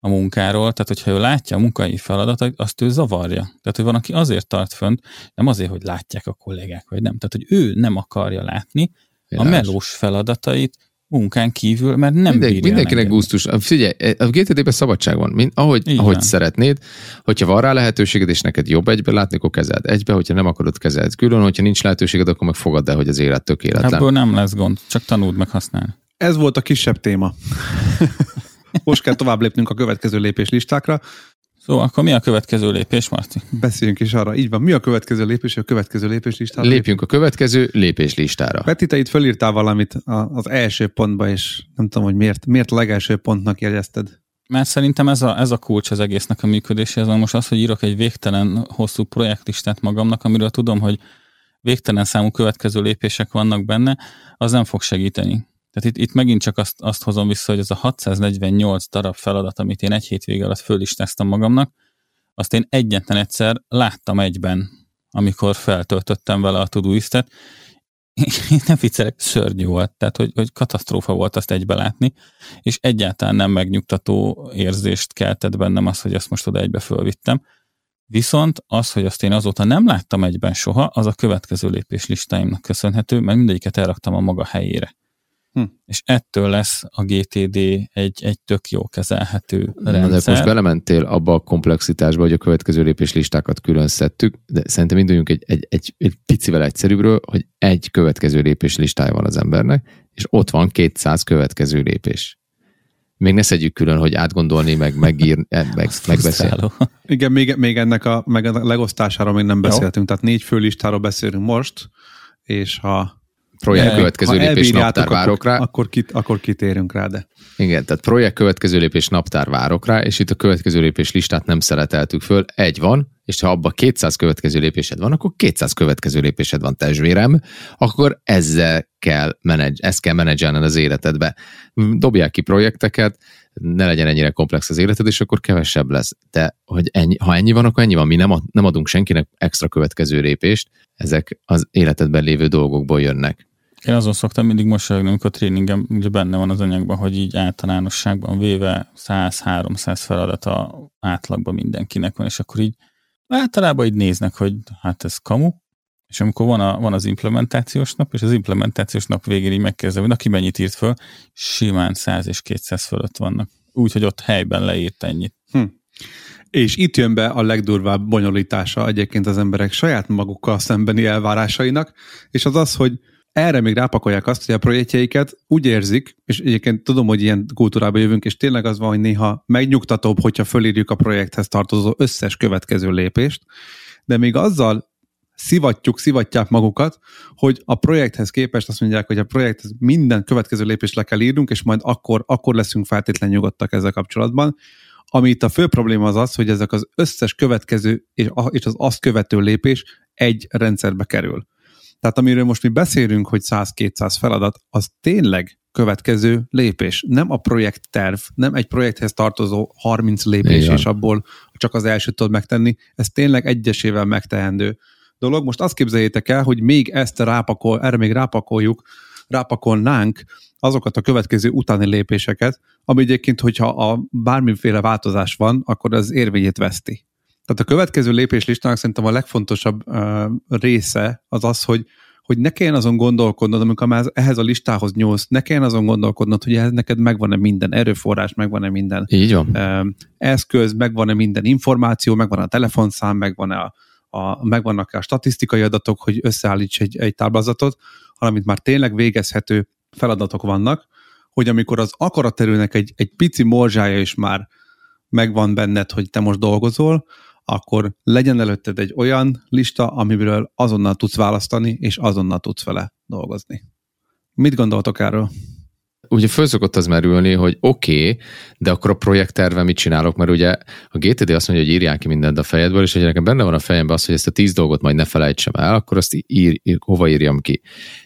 a munkáról, tehát hogyha ő látja a munkai feladatot, azt ő zavarja. Tehát, hogy van, aki azért tart fönt, nem azért, hogy látják a kollégák, vagy nem. Tehát, hogy ő nem akarja látni a Világos. melós feladatait munkán kívül, mert nem Minden, bírja mindenkinek elengedni. gusztus. Figyelj, a GTD-ben szabadság van, mint, ahogy, Így ahogy van. szeretnéd. Hogyha van rá lehetőséged, és neked jobb egybe látni, akkor kezeld egybe, hogyha nem akarod kezeld külön, hogyha nincs lehetőséged, akkor meg fogadd el, hogy az élet tökéletlen. Ebből nem lesz gond, csak tanuld meg használni. Ez volt a kisebb téma. Most kell tovább lépnünk a következő lépés listákra. Szóval akkor mi a következő lépés, Marci? Beszéljünk is arra. Így van. Mi a következő lépés? A következő lépés listára. Lépjünk a következő lépéslistára. Peti, te itt fölírtál valamit az első pontba, és nem tudom, hogy miért, miért a legelső pontnak jegyezted. Mert szerintem ez a, ez a kulcs az egésznek a működéséhez. Most az, hogy írok egy végtelen hosszú projektlistát magamnak, amiről tudom, hogy végtelen számú következő lépések vannak benne, az nem fog segíteni. Tehát itt, itt megint csak azt, azt hozom vissza, hogy ez a 648 darab feladat, amit én egy hétvége alatt fölistáztam magamnak, azt én egyetlen egyszer láttam egyben, amikor feltöltöttem vele a Todoistet. Én nem viccelek, szörnyű volt, tehát hogy, hogy katasztrófa volt azt egybe látni, és egyáltalán nem megnyugtató érzést keltett bennem az, hogy ezt most oda egybe fölvittem. Viszont az, hogy azt én azóta nem láttam egyben soha, az a következő lépés listáimnak köszönhető, mert mindegyiket elraktam a maga helyére. Hm. És ettől lesz a GTD egy, egy tök jó kezelhető Na, de rendszer. most belementél abba a komplexitásba, hogy a következő lépés listákat külön szedtük, de szerintem induljunk egy, egy, egy, egy picivel egyszerűbbről, hogy egy következő lépés listája van az embernek, és ott van 200 következő lépés. Még ne szedjük külön, hogy átgondolni, meg megírni, meg, meg, megbeszélni. Igen, még, még ennek a, meg a legosztásáról még nem beszéltünk, tehát négy főlistáról beszélünk most, és ha, Projekt Ne, következő lépés naptár várok akkor, rá. Akkor, kit, akkor kitérünk rá, de Igen, tehát projekt következő lépés naptár várok rá, és itt a következő lépés listát nem szereteltük föl. Egy van, és ha abban 200 következő lépésed van, akkor 200 következő lépésed van, testvérem, akkor ezzel kell menedz, ezt kell menedzselned az életedbe. Dobják ki projekteket, ne legyen ennyire komplex az életed, és akkor kevesebb lesz. De hogy ennyi, ha ennyi van, akkor ennyi van. Mi nem, nem adunk senkinek extra következő lépést, ezek az életedben lévő dolgokból jönnek. Én azon szoktam mindig mosolyogni, amikor tréningem ugye benne van az anyagban, hogy így általánosságban véve 100-300 feladata átlagban mindenkinek van, és akkor így általában így néznek, hogy hát ez kamu, és amikor van, a, van az implementációs nap, és az implementációs nap végén így megkezdem, hogy aki mennyit írt föl, simán 100 és 200 fölött vannak. Úgy, hogy ott helyben leírt ennyit. És itt jön be a legdurvább bonyolítása egyébként az emberek saját magukkal szembeni elvárásainak, és az az, hogy erre még rápakolják azt, hogy a projektjeiket úgy érzik, és egyébként tudom, hogy ilyen kultúrába jövünk, és tényleg az van, hogy néha megnyugtatóbb, hogyha fölírjuk a projekthez tartozó összes következő lépést, de még azzal szivatjuk, szivatják magukat, hogy a projekthez képest azt mondják, hogy a projekthez minden következő lépést le kell írnunk, és majd akkor, akkor leszünk feltétlenül nyugodtak ezzel kapcsolatban. Ami itt a fő probléma az az, hogy ezek az összes következő és az azt követő lépés egy rendszerbe kerül. Tehát amiről most mi beszélünk, hogy 100-200 feladat, az tényleg következő lépés. Nem a projektterv, nem egy projekthez tartozó 30 lépés, Igen. és abból csak az elsőt tudod megtenni. Ez tényleg egyesével megtehendő dolog. Most azt képzeljétek el, hogy még ezt rápakol, erre még rápakoljuk, rápakolnánk azokat a következő utáni lépéseket, ami egyébként, hogyha a bármiféle változás van, akkor az érvényét veszti. Tehát a következő lépés listának szerintem a legfontosabb uh, része az az, hogy hogy ne kelljen azon gondolkodnod, amikor már ehhez a listához nyúlsz, ne kelljen azon gondolkodnod, hogy ehhez neked megvan-e minden erőforrás, megvan-e minden Így van. eszköz, megvan-e minden információ, megvan a telefonszám, megvan-e a, a, megvannak a statisztikai adatok, hogy összeállíts egy, egy táblázatot, hanem már tényleg végezhető feladatok vannak, hogy amikor az akaraterőnek egy, egy pici morzsája is már megvan benned, hogy te most dolgozol, akkor legyen előtted egy olyan lista, amiből azonnal tudsz választani, és azonnal tudsz vele dolgozni. Mit gondoltok erről? Ugye föl szokott az merülni, hogy oké, okay, de akkor a projektterve mit csinálok, mert ugye a GTD azt mondja, hogy írják ki mindent a fejedből, és hogy nekem benne van a fejemben az, hogy ezt a tíz dolgot majd ne felejtsem el, akkor azt ír, ír, hova írjam ki.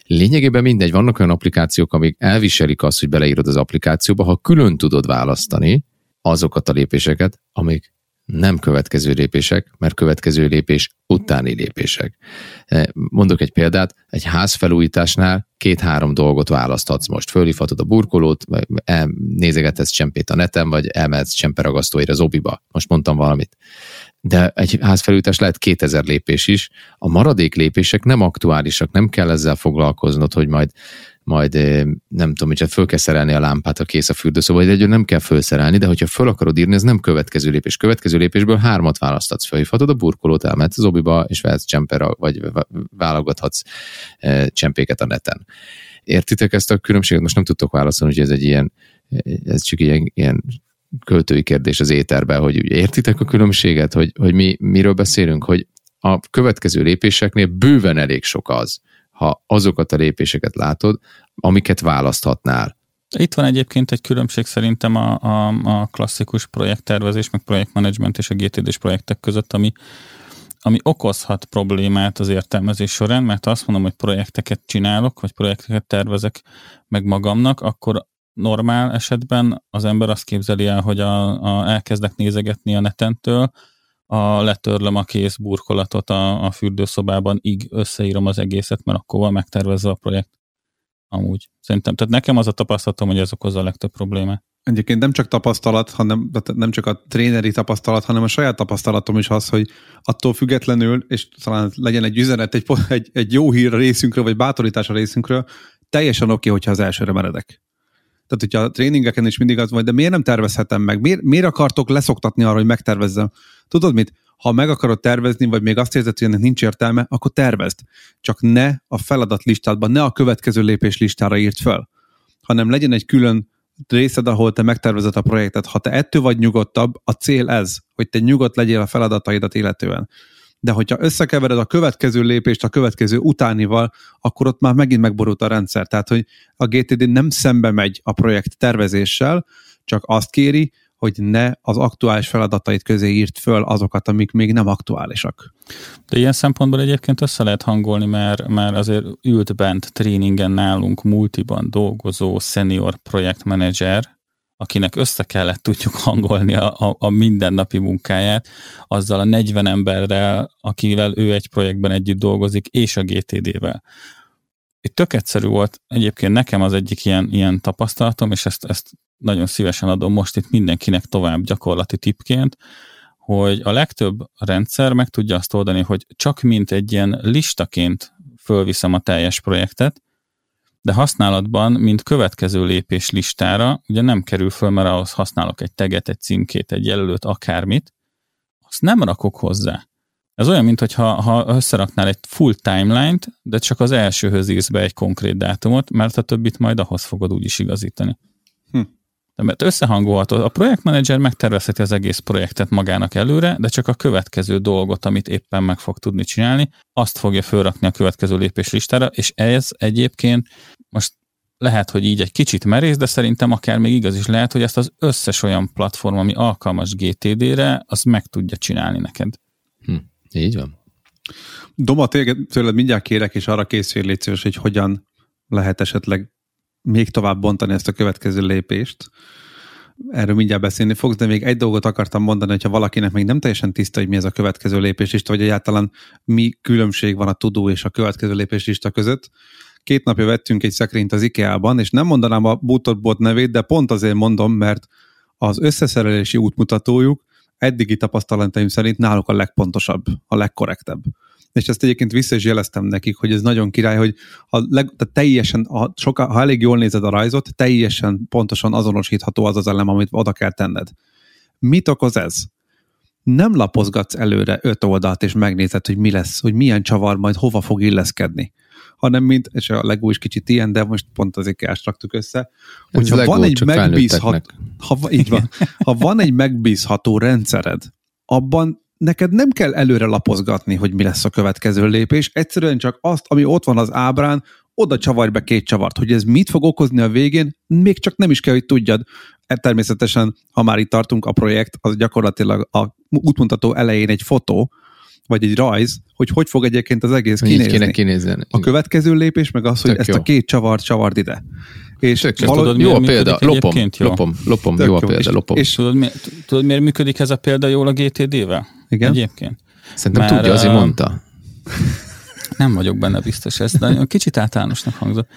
Lényegében mindegy, vannak olyan applikációk, amik elviselik azt, hogy beleírod az applikációba, ha külön tudod választani azokat a lépéseket, amik nem következő lépések, mert következő lépés utáni lépések. E, mondok egy példát, egy házfelújításnál két-három dolgot választhatsz most. Fölhívhatod a burkolót, nézegethetsz csempét a neten, vagy elmehetsz csemperagasztóira az obiba. Most mondtam valamit. De egy házfelújítás lehet 2000 lépés is. A maradék lépések nem aktuálisak, nem kell ezzel foglalkoznod, hogy majd majd nem tudom, hogyha föl kell szerelni a lámpát a kész a fürdőszoba, vagy egy nem kell fölszerelni, de hogyha föl akarod írni, ez nem következő lépés. Következő lépésből hármat választatsz, felhívhatod a burkolót, elmehetsz az obiba, és vehetsz csemper, vagy válogathatsz csempéket a neten. Értitek ezt a különbséget? Most nem tudtok válaszolni, hogy ez egy ilyen, ez csak ilyen, ilyen költői kérdés az éterben, hogy értitek a különbséget, hogy, hogy mi miről beszélünk, hogy a következő lépéseknél bőven elég sok az, ha azokat a lépéseket látod, amiket választhatnál. Itt van egyébként egy különbség szerintem a, a, a klasszikus projekttervezés, meg projektmenedzsment és a GTD-s projektek között, ami, ami okozhat problémát az értelmezés során, mert azt mondom, hogy projekteket csinálok, vagy projekteket tervezek meg magamnak, akkor normál esetben az ember azt képzeli el, hogy a, a, elkezdek nézegetni a netentől, a letörlöm a kész burkolatot a, a fürdőszobában, így összeírom az egészet, mert akkor van megtervezve a projekt. Amúgy. Szerintem, tehát nekem az a tapasztalatom, hogy ez okozza a legtöbb problémát. Egyébként nem csak tapasztalat, hanem nem csak a tréneri tapasztalat, hanem a saját tapasztalatom is az, hogy attól függetlenül, és talán legyen egy üzenet, egy, egy, egy jó hír a részünkről, vagy bátorítás a részünkről, teljesen oké, okay, hogyha az elsőre meredek. Tehát, hogyha a tréningeken is mindig az vagy, de miért nem tervezhetem meg? Miért, miért akartok leszoktatni arra, hogy megtervezzem? Tudod mit? Ha meg akarod tervezni, vagy még azt érzed, hogy ennek nincs értelme, akkor tervezd. Csak ne a feladat listádban, ne a következő lépés listára írt fel, hanem legyen egy külön részed, ahol te megtervezed a projektet. Ha te ettől vagy nyugodtabb, a cél ez, hogy te nyugodt legyél a feladataidat illetően de hogyha összekevered a következő lépést a következő utánival, akkor ott már megint megborult a rendszer. Tehát, hogy a GTD nem szembe megy a projekt tervezéssel, csak azt kéri, hogy ne az aktuális feladatait közé írt föl azokat, amik még nem aktuálisak. De ilyen szempontból egyébként össze lehet hangolni, mert, mert azért ült bent tréningen nálunk multiban dolgozó senior projektmenedzser, akinek össze kellett tudjuk hangolni a, a, a mindennapi munkáját, azzal a 40 emberrel, akivel ő egy projektben együtt dolgozik, és a GTD-vel. Itt tök egyszerű volt, egyébként nekem az egyik ilyen, ilyen tapasztalatom, és ezt, ezt nagyon szívesen adom most itt mindenkinek tovább gyakorlati tipként, hogy a legtöbb rendszer meg tudja azt oldani, hogy csak mint egy ilyen listaként fölviszem a teljes projektet, de használatban, mint következő lépés listára, ugye nem kerül föl, mert ahhoz használok egy teget, egy címkét, egy jelölőt, akármit, azt nem rakok hozzá. Ez olyan, mintha ha összeraknál egy full timeline-t, de csak az elsőhöz írsz be egy konkrét dátumot, mert a többit majd ahhoz fogod úgyis igazítani. Hm. De mert összehangolható. A projektmenedzser megtervezheti az egész projektet magának előre, de csak a következő dolgot, amit éppen meg fog tudni csinálni, azt fogja fölrakni a következő lépés listára, és ez egyébként most lehet, hogy így egy kicsit merész, de szerintem akár még igaz is lehet, hogy ezt az összes olyan platform, ami alkalmas GTD-re, az meg tudja csinálni neked. Így van. Doma, tőled mindjárt kérek, és arra készül légy hogy hogyan lehet esetleg még tovább bontani ezt a következő lépést. Erről mindjárt beszélni fogsz, de még egy dolgot akartam mondani, hogyha valakinek még nem teljesen tiszta, hogy mi ez a következő lépéslista, vagy egyáltalán mi különbség van a tudó és a következő lépéslista között. Két napja vettünk egy szekrényt az IKEA-ban, és nem mondanám a Bootorbot nevét, de pont azért mondom, mert az összeszerelési útmutatójuk eddigi tapasztalataim szerint náluk a legpontosabb, a legkorrektebb és ezt egyébként vissza is jeleztem nekik, hogy ez nagyon király, hogy ha, leg, tehát teljesen, ha, soka, ha elég jól nézed a rajzot, teljesen pontosan azonosítható az az elem, amit oda kell tenned. Mit okoz ez? Nem lapozgatsz előre öt oldalt, és megnézed, hogy mi lesz, hogy milyen csavar majd hova fog illeszkedni hanem mint, és a Lego is kicsit ilyen, de most pont azért raktuk össze, hogyha Lego, van egy megbízható, ha, így van, ha van egy megbízható rendszered, abban neked nem kell előre lapozgatni, hogy mi lesz a következő lépés, egyszerűen csak azt, ami ott van az ábrán, oda csavarj be két csavart. Hogy ez mit fog okozni a végén, még csak nem is kell, hogy tudjad. E, természetesen, ha már itt tartunk, a projekt az gyakorlatilag a útmutató elején egy fotó, vagy egy rajz, hogy hogy fog egyébként az egész Így kinézni. kéne kinézni. A következő lépés meg az, hogy Tök ezt jó. a két csavart csavard ide. És Tök jó. valahogy- tudod, Jó a miért példa, lopom, jól? lopom, lopom, Tök jó a jó. példa, És- lopom. és- Tudod, mi, tudod, miért működik ez a példa jól a GTD-vel? Igen? Egyébként. Szerintem Már, tudja, azért mondta. Nem vagyok benne biztos, ez nagyon kicsit általánosnak hangzott.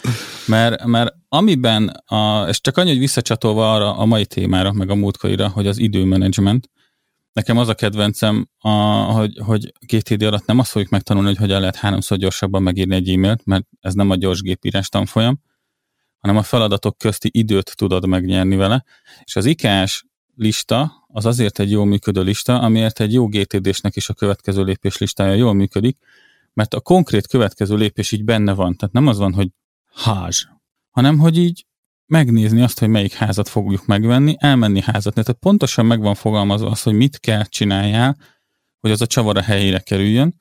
Mert, mert amiben, a, és csak annyi, hogy visszacsatolva arra a mai témára, meg a múltkorira, hogy az időmenedzsment, nekem az a kedvencem, a, hogy, hogy GTD alatt nem azt fogjuk megtanulni, hogy hogyan lehet háromszor gyorsabban megírni egy e-mailt, mert ez nem a gyors gépírás tanfolyam, hanem a feladatok közti időt tudod megnyerni vele, és az IKS lista az azért egy jól működő lista, amiért egy jó GTD-snek is a következő lépés listája jól működik, mert a konkrét következő lépés így benne van. Tehát nem az van, hogy ház, hanem hogy így megnézni azt, hogy melyik házat fogjuk megvenni, elmenni házat. Tehát pontosan meg van fogalmazva az, hogy mit kell csináljál, hogy az a csavar a helyére kerüljön,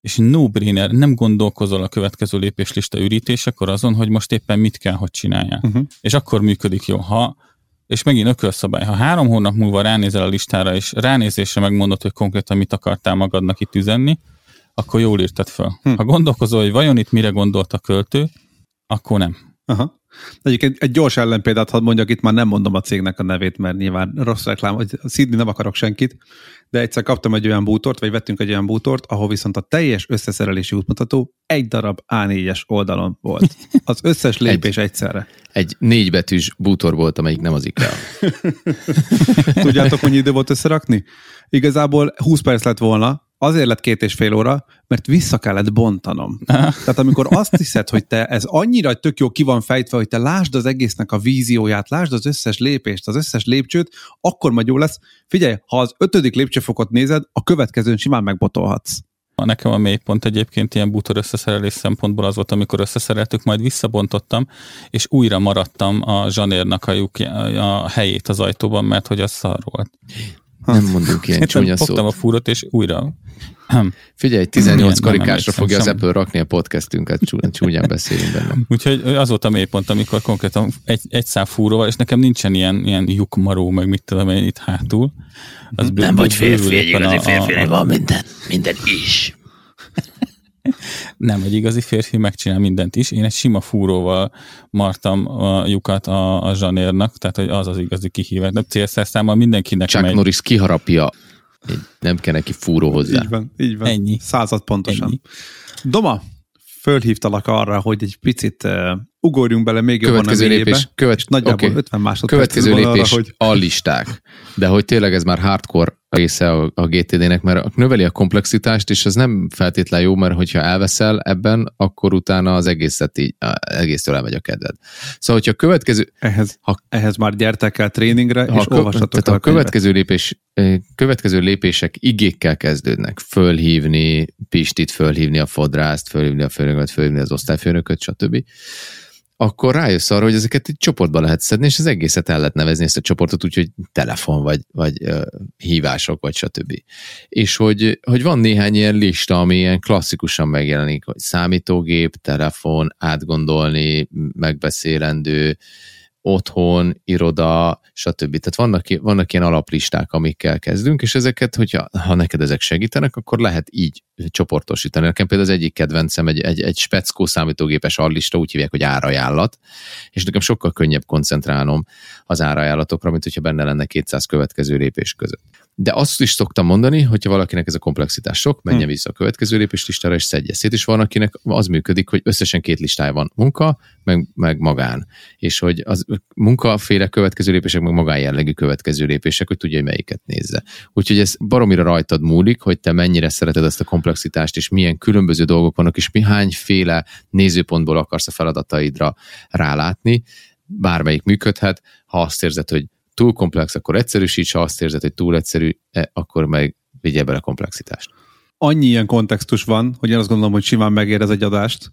és no-brainer, nem gondolkozol a következő lépéslista ürítésekor azon, hogy most éppen mit kell, hogy csináljál. Uh-huh. És akkor működik jó. Ha, és megint ökölszabály, ha három hónap múlva ránézel a listára, és ránézésre megmondod, hogy konkrétan mit akartál magadnak itt üzenni, akkor jól írtad fel. Hm. Ha gondolkozol, hogy vajon itt mire gondolt a költő, akkor nem. Aha. Egyébként egy gyors ellenpéldát hadd mondjak, itt már nem mondom a cégnek a nevét, mert nyilván rossz reklám, hogy szídni nem akarok senkit, de egyszer kaptam egy olyan bútort, vagy vettünk egy olyan bútort, ahol viszont a teljes összeszerelési útmutató egy darab A4-es oldalon volt. Az összes lépés egyszerre. Egy négybetűs bútor volt, amelyik nem az IKEA. Tudjátok, mennyi idő volt összerakni? Igazából 20 perc lett volna, azért lett két és fél óra, mert vissza kellett bontanom. Tehát amikor azt hiszed, hogy te ez annyira tök jó ki van fejtve, hogy te lásd az egésznek a vízióját, lásd az összes lépést, az összes lépcsőt, akkor majd jó lesz. Figyelj, ha az ötödik lépcsőfokot nézed, a következőn simán megbotolhatsz. Nekem a mélypont egyébként ilyen bútor összeszerelés szempontból az volt, amikor összeszereltük, majd visszabontottam, és újra maradtam a zsanérnak a, lyuk, a helyét az ajtóban, mert hogy az szar volt. Nem mondunk ilyen csúnya Fogtam a szót. fúrot, és újra. Figyelj, 18 Nem, nem karikásra fogja az semmi. Apple rakni a podcastünket, csú- csúnyán beszélünk benne. Úgyhogy az volt a mélypont, amikor konkrétan egy, egy szám fúróval, és nekem nincsen ilyen, ilyen lyukmaró, meg mit tudom én itt hátul. Az bő- Nem vagy férfi, egy igazi férfinek van minden, minden is. Nem, egy igazi férfi megcsinál mindent is. Én egy sima fúróval martam a lyukat a, a zsanérnak, tehát hogy az az igazi kihívás. De célszerszámmal mindenkinek Chuck megy. Norris kiharapja, nem kell neki fúró hozzá. Így van, így van. Ennyi. Század pontosan. Ennyi. Doma, fölhívtalak arra, hogy egy picit uh, ugorjunk bele még jobban Következő a mélyébe, lépés, követ, és nagyjából oké. 50 másodperc Következő van arra, lépés hogy a listák. De hogy tényleg ez már hardcore része a, a GTD-nek, mert növeli a komplexitást, és ez nem feltétlen jó, mert hogyha elveszel ebben, akkor utána az egészet így, egésztől elmegy a kedved. Szóval, hogyha a következő, ehhez, Ha- ehhez már gyertek el tréningre, ha és kö- olvassatok tehát a a következő lépés, eh, következő lépések igékkel kezdődnek. Fölhívni Pistit, fölhívni a fodrászt, fölhívni a főnököt, fölhívni az osztályfőnököt, stb. Akkor rájössz arra, hogy ezeket egy csoportba lehet szedni, és az egészet el lehet nevezni ezt a csoportot úgy, hogy telefon, vagy, vagy uh, hívások, vagy stb. És hogy, hogy van néhány ilyen lista, ami ilyen klasszikusan megjelenik, hogy számítógép, telefon, átgondolni, megbeszélendő, otthon, iroda, stb. Tehát vannak, vannak ilyen alaplisták, amikkel kezdünk, és ezeket, hogyha ha neked ezek segítenek, akkor lehet így csoportosítani. Nekem például az egyik kedvencem egy, egy, egy speckó számítógépes allista, úgy hívják, hogy árajánlat, és nekem sokkal könnyebb koncentrálnom az árajánlatokra, mint hogyha benne lenne 200 következő lépés között. De azt is szoktam mondani, hogyha valakinek ez a komplexitás sok, menjen vissza a következő lépés listára, és szedje szét, és van, akinek az működik, hogy összesen két listája van, munka, meg, meg magán. És hogy az munkaféle következő lépések, meg magán jellegű következő lépések, hogy tudja, hogy melyiket nézze. Úgyhogy ez baromira rajtad múlik, hogy te mennyire szereted ezt a komplexitást, és milyen különböző dolgok vannak, és mi hányféle nézőpontból akarsz a feladataidra rálátni. Bármelyik működhet, ha azt érzed, hogy túl komplex, akkor egyszerűsíts, ha azt érzed, hogy túl egyszerű, eh, akkor meg vigye bele komplexitást. Annyi ilyen kontextus van, hogy én azt gondolom, hogy simán megér ez egy adást,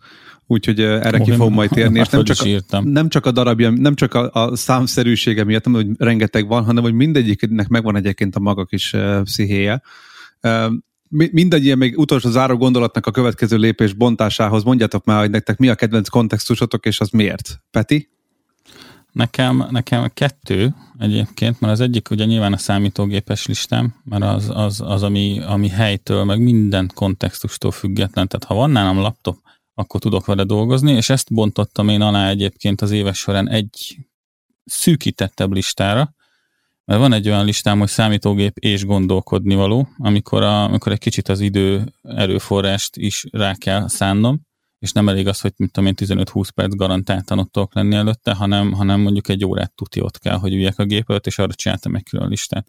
úgyhogy ö, erre ki Ó, fog majd térni, és nem csak, a, írtam. nem csak a darabja, nem csak a, a számszerűsége miatt, nem, hogy rengeteg van, hanem hogy mindegyiknek megvan egyébként a maga kis uh, pszichéje. Uh, mindannyian még utolsó záró gondolatnak a következő lépés bontásához mondjátok már, hogy nektek mi a kedvenc kontextusotok, és az miért? Peti? Nekem, nekem kettő egyébként, mert az egyik ugye nyilván a számítógépes listám, mert az, az, az ami, ami helytől, meg minden kontextustól független. Tehát ha van nálam laptop, akkor tudok vele dolgozni, és ezt bontottam én alá egyébként az éves során egy szűkítettebb listára, mert van egy olyan listám, hogy számítógép és gondolkodni való, amikor, a, amikor egy kicsit az idő erőforrást is rá kell szánnom, és nem elég az, hogy mit tudom én 15-20 perc garantáltan ott tudok lenni előtte, hanem, hanem mondjuk egy órát tuti ott kell, hogy üljek a gép előtt, és arra csináltam egy külön listát.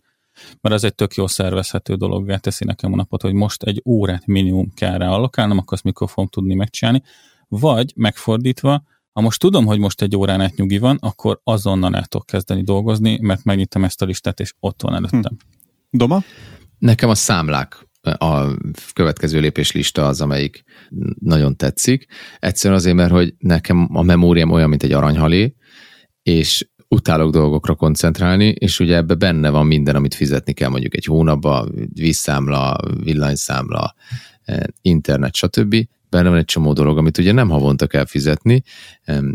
Mert az egy tök jó szervezhető dologgá teszi nekem a napot, hogy most egy órát minimum kell rá allokálnom, akkor azt mikor fogom tudni megcsinálni. Vagy megfordítva, ha most tudom, hogy most egy órán át nyugi van, akkor azonnal el tudok kezdeni dolgozni, mert megnyitom ezt a listát, és ott van előttem. Hm. Doma? Nekem a számlák a következő lépés lista az, amelyik nagyon tetszik. Egyszerűen azért, mert hogy nekem a memóriám olyan, mint egy aranyhalé, és utálok dolgokra koncentrálni, és ugye ebbe benne van minden, amit fizetni kell mondjuk egy hónapban, vízszámla, villanyszámla, eh, internet, stb. Benne van egy csomó dolog, amit ugye nem havonta kell fizetni,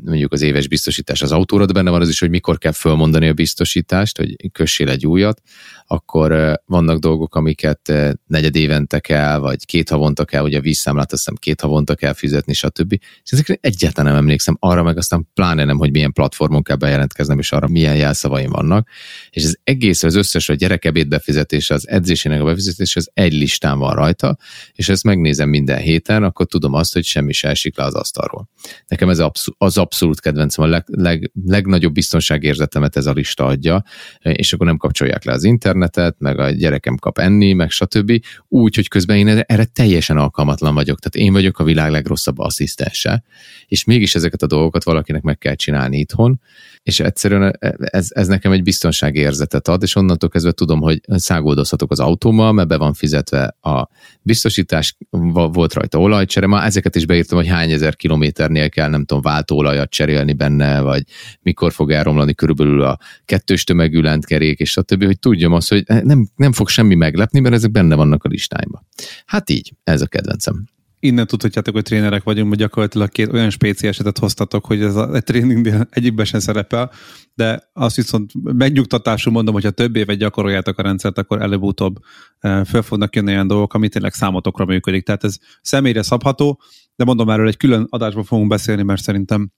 mondjuk az éves biztosítás az autóra, de benne van az is, hogy mikor kell fölmondani a biztosítást, hogy kössél egy újat, akkor vannak dolgok, amiket negyed évente kell, vagy két havonta kell, ugye a vízszámlát azt hiszem két havonta kell fizetni, stb. És ezekre egyáltalán nem emlékszem, arra meg aztán pláne nem, hogy milyen platformon kell bejelentkeznem, és arra milyen jelszavaim vannak. És ez egész az összes, a gyerekebéd befizetése, az edzésének a befizetése, az egy listán van rajta, és ezt megnézem minden héten, akkor tudom azt, hogy semmi se esik le az asztalról. Nekem ez az abszolút kedvencem, a leg, leg, legnagyobb biztonságérzetemet ez a lista adja, és akkor nem kapcsolják le az internet, internetet, meg a gyerekem kap enni, meg stb. Úgy, hogy közben én erre teljesen alkalmatlan vagyok. Tehát én vagyok a világ legrosszabb asszisztense, és mégis ezeket a dolgokat valakinek meg kell csinálni itthon, és egyszerűen ez, ez nekem egy biztonsági érzetet ad, és onnantól kezdve tudom, hogy szágoldozhatok az autómmal, mert be van fizetve a biztosítás, volt rajta olajcsere, ma ezeket is beírtam, hogy hány ezer kilométernél kell, nem tudom, váltóolajat cserélni benne, vagy mikor fog elromlani körülbelül a kettős tömegű lentkerék, és stb., hogy tudjam azt, hogy nem, nem fog semmi meglepni, mert ezek benne vannak a listáimban. Hát így, ez a kedvencem innen tudhatjátok, hogy trénerek vagyunk, hogy gyakorlatilag két olyan spéci esetet hoztatok, hogy ez a, a tréningnél egyikben sem szerepel, de azt viszont megnyugtatásul mondom, hogy ha több évet gyakoroljátok a rendszert, akkor előbb-utóbb e, föl fognak jönni olyan dolgok, amit tényleg számotokra működik. Tehát ez személyre szabható, de mondom erről egy külön adásban fogunk beszélni, mert szerintem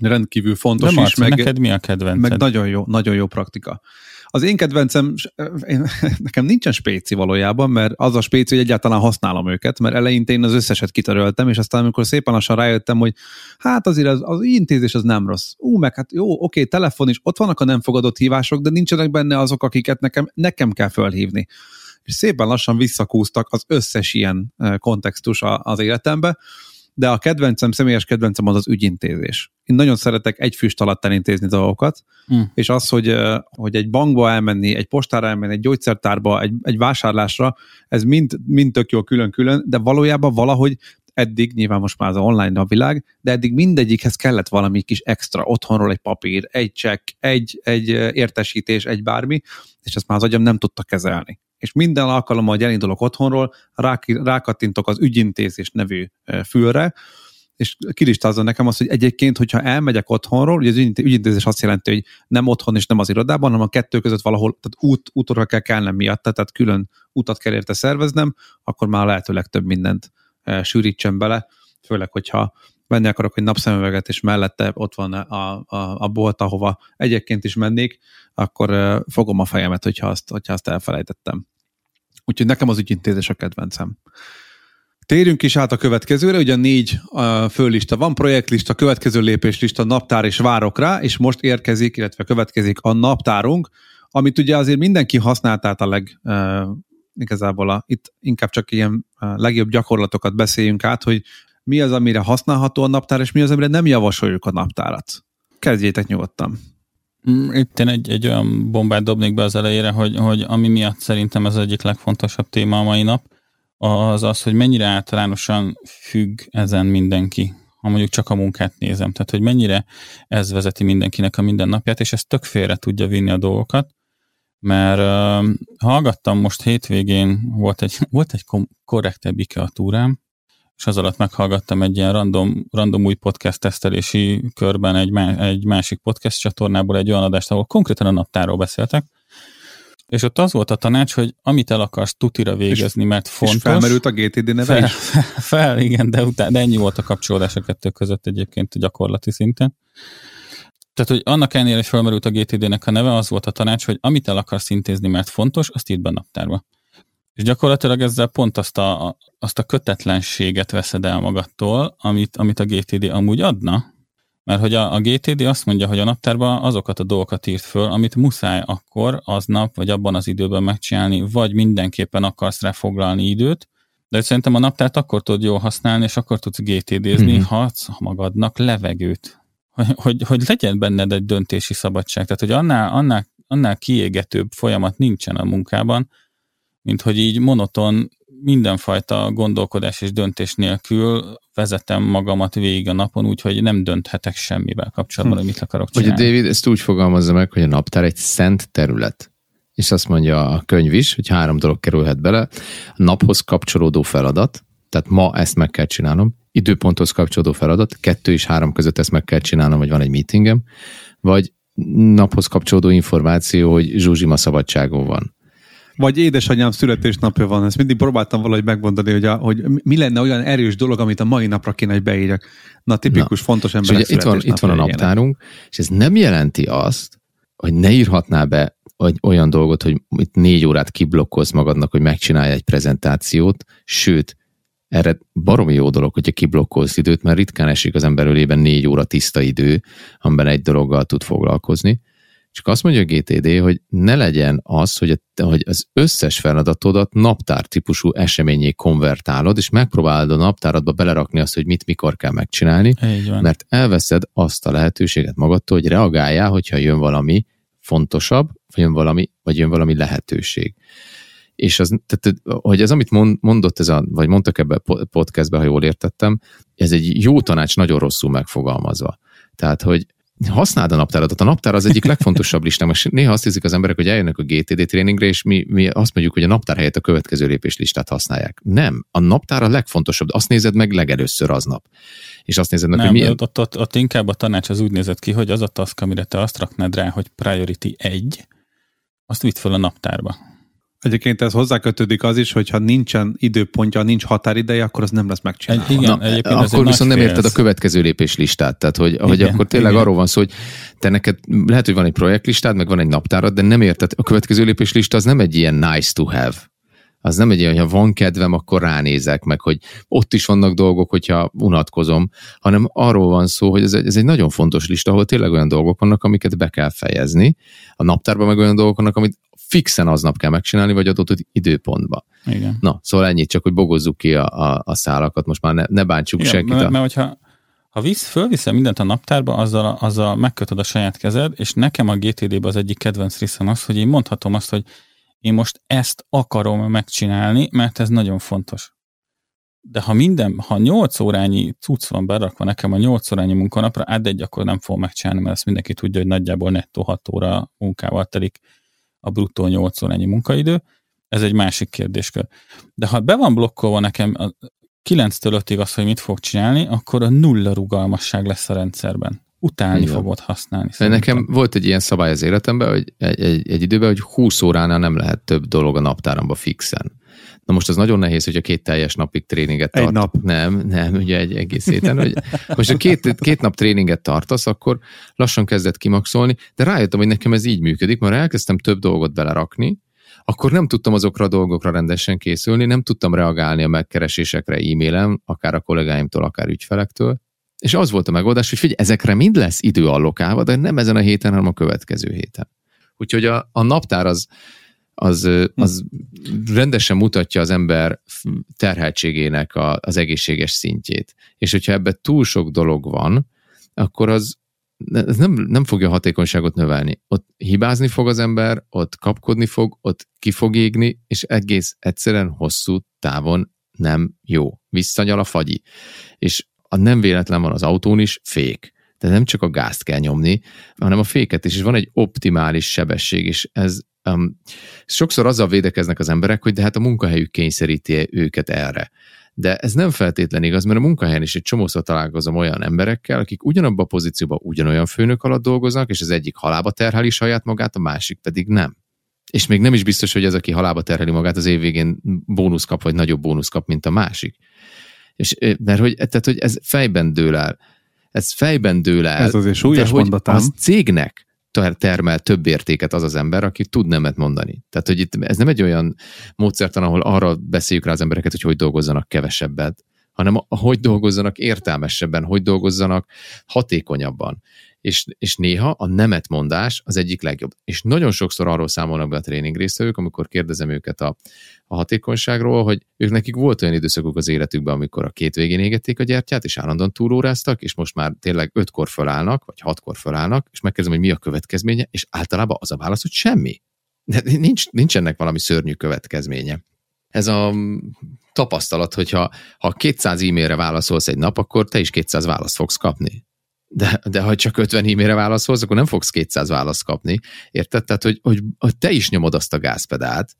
rendkívül fontos de is. Meg, neked mi a kedvenced? Meg nagyon jó, nagyon jó praktika. Az én kedvencem, én, nekem nincsen spéci valójában, mert az a spéci, hogy egyáltalán használom őket, mert eleinte én az összeset kitöröltem, és aztán amikor szépen lassan rájöttem, hogy hát azért az, az intézés az nem rossz. Ú, meg hát jó, oké, telefon is, ott vannak a nem fogadott hívások, de nincsenek benne azok, akiket nekem, nekem kell fölhívni. És szépen lassan visszakúztak az összes ilyen kontextus az életembe, de a kedvencem, személyes kedvencem az az ügyintézés. Én nagyon szeretek egy füst alatt elintézni dolgokat, mm. és az, hogy, hogy egy bankba elmenni, egy postára elmenni, egy gyógyszertárba, egy, egy vásárlásra, ez mind, mind tök jó külön-külön, de valójában valahogy eddig, nyilván most már az online a világ, de eddig mindegyikhez kellett valami kis extra, otthonról egy papír, egy csekk, egy, egy értesítés, egy bármi, és ezt már az agyam nem tudta kezelni és minden alkalommal, hogy elindulok otthonról, rákattintok az ügyintézés nevű fülre, és kilistázza nekem azt, hogy egyébként, hogyha elmegyek otthonról, ugye az ügyintézés azt jelenti, hogy nem otthon és nem az irodában, hanem a kettő között valahol, tehát út, útra kell kelnem miatt, tehát külön utat kell érte szerveznem, akkor már lehetőleg több mindent e, sűrítsem bele, főleg, hogyha venni akarok egy napszemüveget, és mellette ott van a, a, a bolt, ahova egyébként is mennék, akkor fogom a fejemet, hogyha azt, hogyha azt elfelejtettem. Úgyhogy nekem az ügyintézés a kedvencem. Térjünk is át a következőre, ugye négy föllista van, projektlista, következő lépéslista, naptár és várok rá, és most érkezik, illetve következik a naptárunk, amit ugye azért mindenki használt át a leg, uh, igazából a, itt inkább csak ilyen legjobb gyakorlatokat beszéljünk át, hogy mi az, amire használható a naptár, és mi az, amire nem javasoljuk a naptárat. Kezdjétek nyugodtan. Mm, itt én egy, egy olyan bombát dobnék be az elejére, hogy, hogy ami miatt szerintem ez egyik legfontosabb téma a mai nap, az az, hogy mennyire általánosan függ ezen mindenki, ha mondjuk csak a munkát nézem. Tehát, hogy mennyire ez vezeti mindenkinek a mindennapját, és ez tök félre tudja vinni a dolgokat. mert uh, hallgattam most hétvégén, volt egy, volt egy korrektebb IKEA túrám, és az alatt meghallgattam egy ilyen random, random új podcast tesztelési körben egy, má, egy másik podcast csatornából egy olyan adást, ahol konkrétan a naptáról beszéltek, és ott az volt a tanács, hogy amit el akarsz tutira végezni, és, mert fontos. És felmerült a GTD neve fel, is? Fel, igen, de, utána, de ennyi volt a kapcsolódás a kettő között egyébként gyakorlati szinten. Tehát, hogy annak ellenére, hogy felmerült a GTD-nek a neve, az volt a tanács, hogy amit el akarsz intézni, mert fontos, azt írd be a naptárba. És gyakorlatilag ezzel pont azt a, azt a kötetlenséget veszed el magadtól, amit, amit a GTD amúgy adna, mert hogy a, a GTD azt mondja, hogy a naptárban azokat a dolgokat írt föl, amit muszáj akkor, aznap, vagy abban az időben megcsinálni, vagy mindenképpen akarsz rá foglalni időt, de szerintem a naptárt akkor tudod jól használni, és akkor tudsz GTD-zni, mm-hmm. ha adsz magadnak levegőt. Hogy, hogy, hogy legyen benned egy döntési szabadság. Tehát, hogy annál, annál, annál kiégetőbb folyamat nincsen a munkában, mint hogy így monoton mindenfajta gondolkodás és döntés nélkül vezetem magamat végig a napon, úgyhogy nem dönthetek semmivel kapcsolatban, hm. hogy mit akarok csinálni. Ugye David ezt úgy fogalmazza meg, hogy a naptár egy szent terület. És azt mondja a könyv is, hogy három dolog kerülhet bele. A naphoz kapcsolódó feladat, tehát ma ezt meg kell csinálnom, időponthoz kapcsolódó feladat, kettő és három között ezt meg kell csinálnom, vagy van egy meetingem, vagy naphoz kapcsolódó információ, hogy Zsuzsima szabadságon van vagy édesanyám születésnapja van, ezt mindig próbáltam valahogy megmondani, hogy, a, hogy mi lenne olyan erős dolog, amit a mai napra kéne, hogy beírjak. Na, tipikus, Na. fontos ember. Itt van, itt van a naptárunk, és ez nem jelenti azt, hogy ne írhatná be hogy olyan dolgot, hogy itt négy órát kiblokkolsz magadnak, hogy megcsinálj egy prezentációt, sőt, erre baromi jó dolog, hogyha kiblokkolsz időt, mert ritkán esik az ember ölében négy óra tiszta idő, amiben egy dologgal tud foglalkozni. Csak azt mondja a GTD, hogy ne legyen az, hogy, hogy az összes feladatodat naptár típusú eseményé konvertálod, és megpróbálod a naptáradba belerakni azt, hogy mit mikor kell megcsinálni, mert elveszed azt a lehetőséget magadtól, hogy reagáljál, hogyha jön valami fontosabb, vagy jön valami, vagy jön valami lehetőség. És az, tehát, hogy ez, amit mondott, ez a, vagy mondtak ebbe a podcastbe, ha jól értettem, ez egy jó tanács nagyon rosszul megfogalmazva. Tehát, hogy használd a naptáradat. A naptár az egyik legfontosabb listám, és néha azt hiszik az emberek, hogy eljönnek a GTD tréningre, és mi, mi azt mondjuk, hogy a naptár helyett a következő lépés listát használják. Nem, a naptár a legfontosabb, azt nézed meg legelőször aznap. És azt nézed meg, Nem, hogy milyen... Ott, ott, ott, inkább a tanács az úgy nézett ki, hogy az a task, amire te azt raknád rá, hogy priority 1, azt vitt fel a naptárba. Egyébként ez hozzákötődik az is, hogy ha nincsen időpontja, nincs határideje, akkor az nem lesz megcsinálva. Egy, igen, Na, egyébként akkor viszont nem érted a következő lépés listát. Tehát, hogy, igen, hogy akkor tényleg igen. arról van szó, hogy te neked lehet, hogy van egy projektlistád, meg van egy naptárad, de nem érted, a következő lépés lista az nem egy ilyen nice to have. Az nem egy olyan, hogy ha van kedvem, akkor ránézek, meg hogy ott is vannak dolgok, hogyha unatkozom, hanem arról van szó, hogy ez egy, ez egy nagyon fontos lista, ahol tényleg olyan dolgok vannak, amiket be kell fejezni. A naptárban meg olyan dolgok vannak, amit fixen aznap kell megcsinálni, vagy adott időpontba. Igen. Na, szóval ennyit, csak hogy bogozzuk ki a, a, a szálakat, most már ne, ne bántsuk Igen, senkit. Mert, a... mert hogyha ha visz, fölviszel mindent a naptárba, azzal, azzal megkötöd a saját kezed, és nekem a GTD-be az egyik kedvenc részem az, hogy én mondhatom azt, hogy én most ezt akarom megcsinálni, mert ez nagyon fontos. De ha minden, ha 8 órányi cucc van berakva nekem a 8 órányi munkanapra, át egy akkor nem fog megcsinálni, mert ezt mindenki tudja, hogy nagyjából nettó 6 óra munkával telik a bruttó 8 órányi munkaidő, ez egy másik kérdéskör. De ha be van blokkolva nekem a 9-től 5-ig az, hogy mit fog csinálni, akkor a nulla rugalmasság lesz a rendszerben. Utálni Igen. fogod használni. Szerintem. Nekem volt egy ilyen szabály az életemben, hogy egy, egy, egy időben, hogy 20 óránál nem lehet több dolog a naptáramba fixen. Na most az nagyon nehéz, hogy a két teljes napig tréninget tart. Egy nap. Nem, nem, ugye egy egész héten. Hogy most a két, két nap tréninget tartasz, akkor lassan kezdett kimaxolni, de rájöttem, hogy nekem ez így működik, mert elkezdtem több dolgot belerakni, akkor nem tudtam azokra a dolgokra rendesen készülni, nem tudtam reagálni a megkeresésekre e-mailem, akár a kollégáimtól, akár ügyfelektől, és az volt a megoldás, hogy figyelj, ezekre mind lesz idő allokálva, de nem ezen a héten, hanem a következő héten. Úgyhogy a, a naptár az, az, az rendesen mutatja az ember terheltségének a, az egészséges szintjét. És hogyha ebben túl sok dolog van, akkor az ez nem, nem fogja a hatékonyságot növelni. Ott hibázni fog az ember, ott kapkodni fog, ott ki fog égni, és egész egyszerűen hosszú távon nem jó. Visszanyal a fagyi. És a nem véletlen van az autón is fék. Tehát nem csak a gázt kell nyomni, hanem a féket is, és van egy optimális sebesség, és ez um, sokszor azzal védekeznek az emberek, hogy de hát a munkahelyük kényszeríti őket erre. De ez nem feltétlen igaz, mert a munkahelyen is egy csomószor találkozom olyan emberekkel, akik ugyanabban a pozícióban ugyanolyan főnök alatt dolgoznak, és az egyik halába terheli saját magát, a másik pedig nem. És még nem is biztos, hogy ez, aki halába terheli magát, az év végén bónusz kap, vagy nagyobb bónusz kap, mint a másik. És, mert hogy, tehát, hogy ez fejben dől el. Ez fejben dől el. Ez azért súlyos de hogy mondatám. az cégnek termel több értéket az az ember, aki tud nemet mondani. Tehát, hogy itt ez nem egy olyan módszertan, ahol arra beszéljük rá az embereket, hogy hogy dolgozzanak kevesebbet, hanem hogy dolgozzanak értelmesebben, hogy dolgozzanak hatékonyabban. És, és néha a nemetmondás az egyik legjobb. És nagyon sokszor arról számolnak be a tréning résztvevők, amikor kérdezem őket a, a hatékonyságról, hogy ők nekik volt olyan időszakuk az életükben, amikor a két végén égették a gyertyát, és állandóan túlóráztak, és most már tényleg ötkor fölállnak, vagy hatkor fölállnak, és megkérdezem, hogy mi a következménye, és általában az a válasz, hogy semmi. De nincs, nincs ennek valami szörnyű következménye. Ez a mm, tapasztalat, hogyha ha 200 e-mailre válaszolsz egy nap, akkor te is 200 választ fogsz kapni. De, de ha csak 50 e-mailre válaszolsz, akkor nem fogsz 200 választ kapni. Érted? Tehát, hogy, hogy, hogy te is nyomod azt a gázpedált,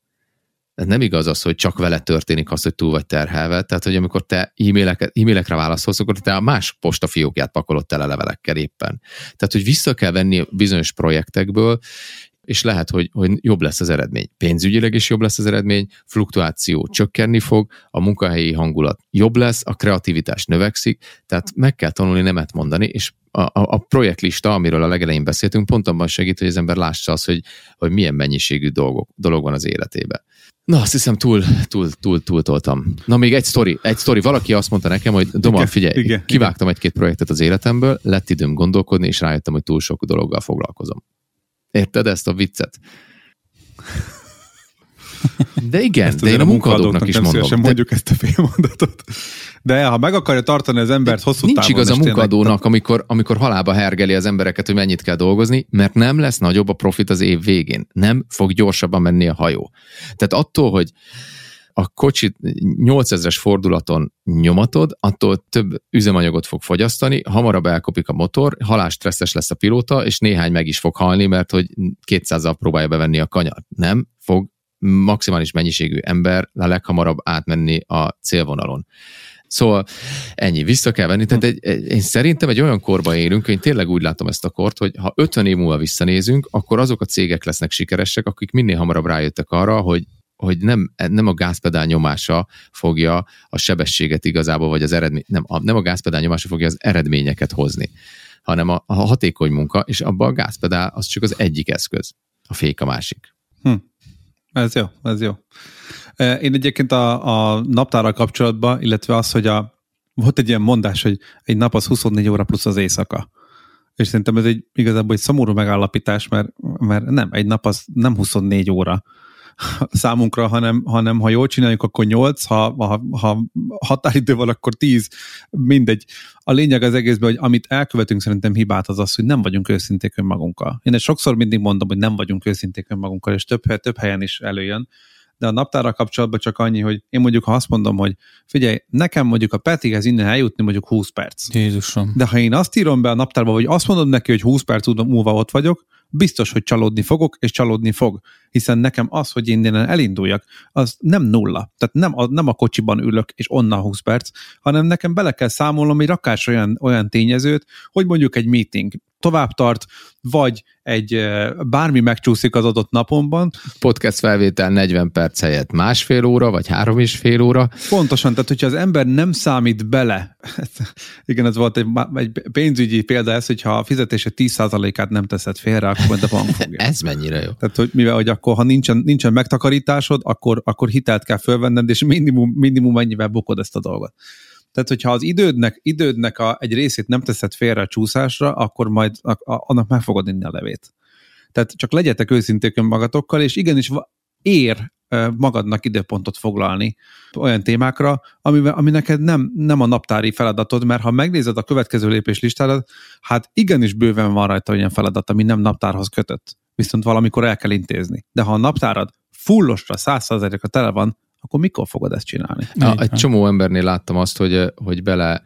tehát nem igaz az, hogy csak vele történik az, hogy túl vagy terhelve. Tehát, hogy amikor te e-maileket, e-mailekre válaszolsz, akkor te a más postafiókját pakolod tele levelekkel éppen. Tehát, hogy vissza kell venni bizonyos projektekből, és lehet, hogy, hogy jobb lesz az eredmény. Pénzügyileg is jobb lesz az eredmény, fluktuáció csökkenni fog, a munkahelyi hangulat jobb lesz, a kreativitás növekszik, tehát meg kell tanulni nemet mondani, és a, a, a projektlista, amiről a legelején beszéltünk, pont abban segít, hogy az ember lássa azt, hogy, hogy milyen mennyiségű dolgok, dolog van az életébe. Na, azt hiszem túl, túl, túl, túl toltam. Na, még egy sztori. Egy sztori. Valaki azt mondta nekem, hogy Doma, Igen, figyelj, igen, kivágtam egy-két projektet az életemből, lett időm gondolkodni, és rájöttem, hogy túl sok dologgal foglalkozom. Érted ezt a viccet? De igen, Ezt de én a munkadóknak is nem mondom. De mondjuk ezt a félmondatot. De ha meg akarja tartani az embert hosszú Nincs távon... igaz a munkadónak, amikor, amikor halába hergeli az embereket, hogy mennyit kell dolgozni, mert nem lesz nagyobb a profit az év végén. Nem fog gyorsabban menni a hajó. Tehát attól, hogy a kocsit 8000-es fordulaton nyomatod, attól több üzemanyagot fog fogyasztani, hamarabb elkopik a motor, halálstresszes lesz a pilóta, és néhány meg is fog halni, mert hogy 200-zal próbálja bevenni a kanyart. Nem fog maximális mennyiségű ember a leghamarabb átmenni a célvonalon. Szóval ennyi, vissza kell venni. Tehát egy, egy, én szerintem egy olyan korban élünk, én tényleg úgy látom ezt a kort, hogy ha 50 év múlva visszanézünk, akkor azok a cégek lesznek sikeresek, akik minél hamarabb rájöttek arra, hogy hogy nem, nem a gázpedál nyomása fogja a sebességet igazából, vagy az eredmény, nem, a, nem a gázpedál nyomása fogja az eredményeket hozni, hanem a, a hatékony munka, és abban a gázpedál az csak az egyik eszköz, a fék a másik. Ez jó, ez jó. Én egyébként a, a naptárral kapcsolatban, illetve az, hogy a, volt egy ilyen mondás, hogy egy nap az 24 óra plusz az éjszaka. És szerintem ez egy igazából egy szomorú megállapítás, mert, mert nem, egy nap az nem 24 óra számunkra, hanem, hanem ha jól csináljuk, akkor 8, ha, ha, ha határidő van, akkor 10, mindegy. A lényeg az egészben, hogy amit elkövetünk szerintem hibát az az, hogy nem vagyunk őszinték önmagunkkal. Én ezt sokszor mindig mondom, hogy nem vagyunk őszinték önmagunkkal, és több, több helyen is előjön. De a naptárral kapcsolatban csak annyi, hogy én mondjuk, ha azt mondom, hogy figyelj, nekem mondjuk a Petihez innen eljutni mondjuk 20 perc. Jézusom. De ha én azt írom be a naptárba, vagy azt mondom neki, hogy 20 perc múlva ott vagyok, biztos, hogy csalódni fogok, és csalódni fog. Hiszen nekem az, hogy én innen elinduljak, az nem nulla. Tehát nem a, nem a kocsiban ülök, és onnan 20 perc, hanem nekem bele kell számolnom egy rakás olyan, olyan tényezőt, hogy mondjuk egy meeting tovább tart, vagy egy bármi megcsúszik az adott napomban. Podcast felvétel 40 perc helyett másfél óra, vagy három és fél óra. Pontosan, tehát hogyha az ember nem számít bele, igen, ez volt egy, egy pénzügyi példa ez, hogyha a fizetése 10%-át nem teszed félre, akkor a bank fogja. Ez mennyire jó. Tehát, hogy mivel hogy akkor, ha nincsen, nincsen megtakarításod, akkor, akkor hitelt kell fölvenned, és minimum, minimum ennyivel bukod ezt a dolgot. Tehát, hogyha az idődnek, idődnek a, egy részét nem teszed félre a csúszásra, akkor majd a, a, annak meg fogod inni a levét. Tehát csak legyetek őszinték önmagatokkal, és igenis ér magadnak időpontot foglalni olyan témákra, ami, ami neked nem, nem a naptári feladatod, mert ha megnézed a következő lépés listádat, hát igenis bőven van rajta olyan feladat, ami nem naptárhoz kötött. Viszont valamikor el kell intézni. De ha a naptárad fullosra, százszerzelékre tele van, akkor mikor fogod ezt csinálni? A, egy csomó embernél láttam azt, hogy, hogy bele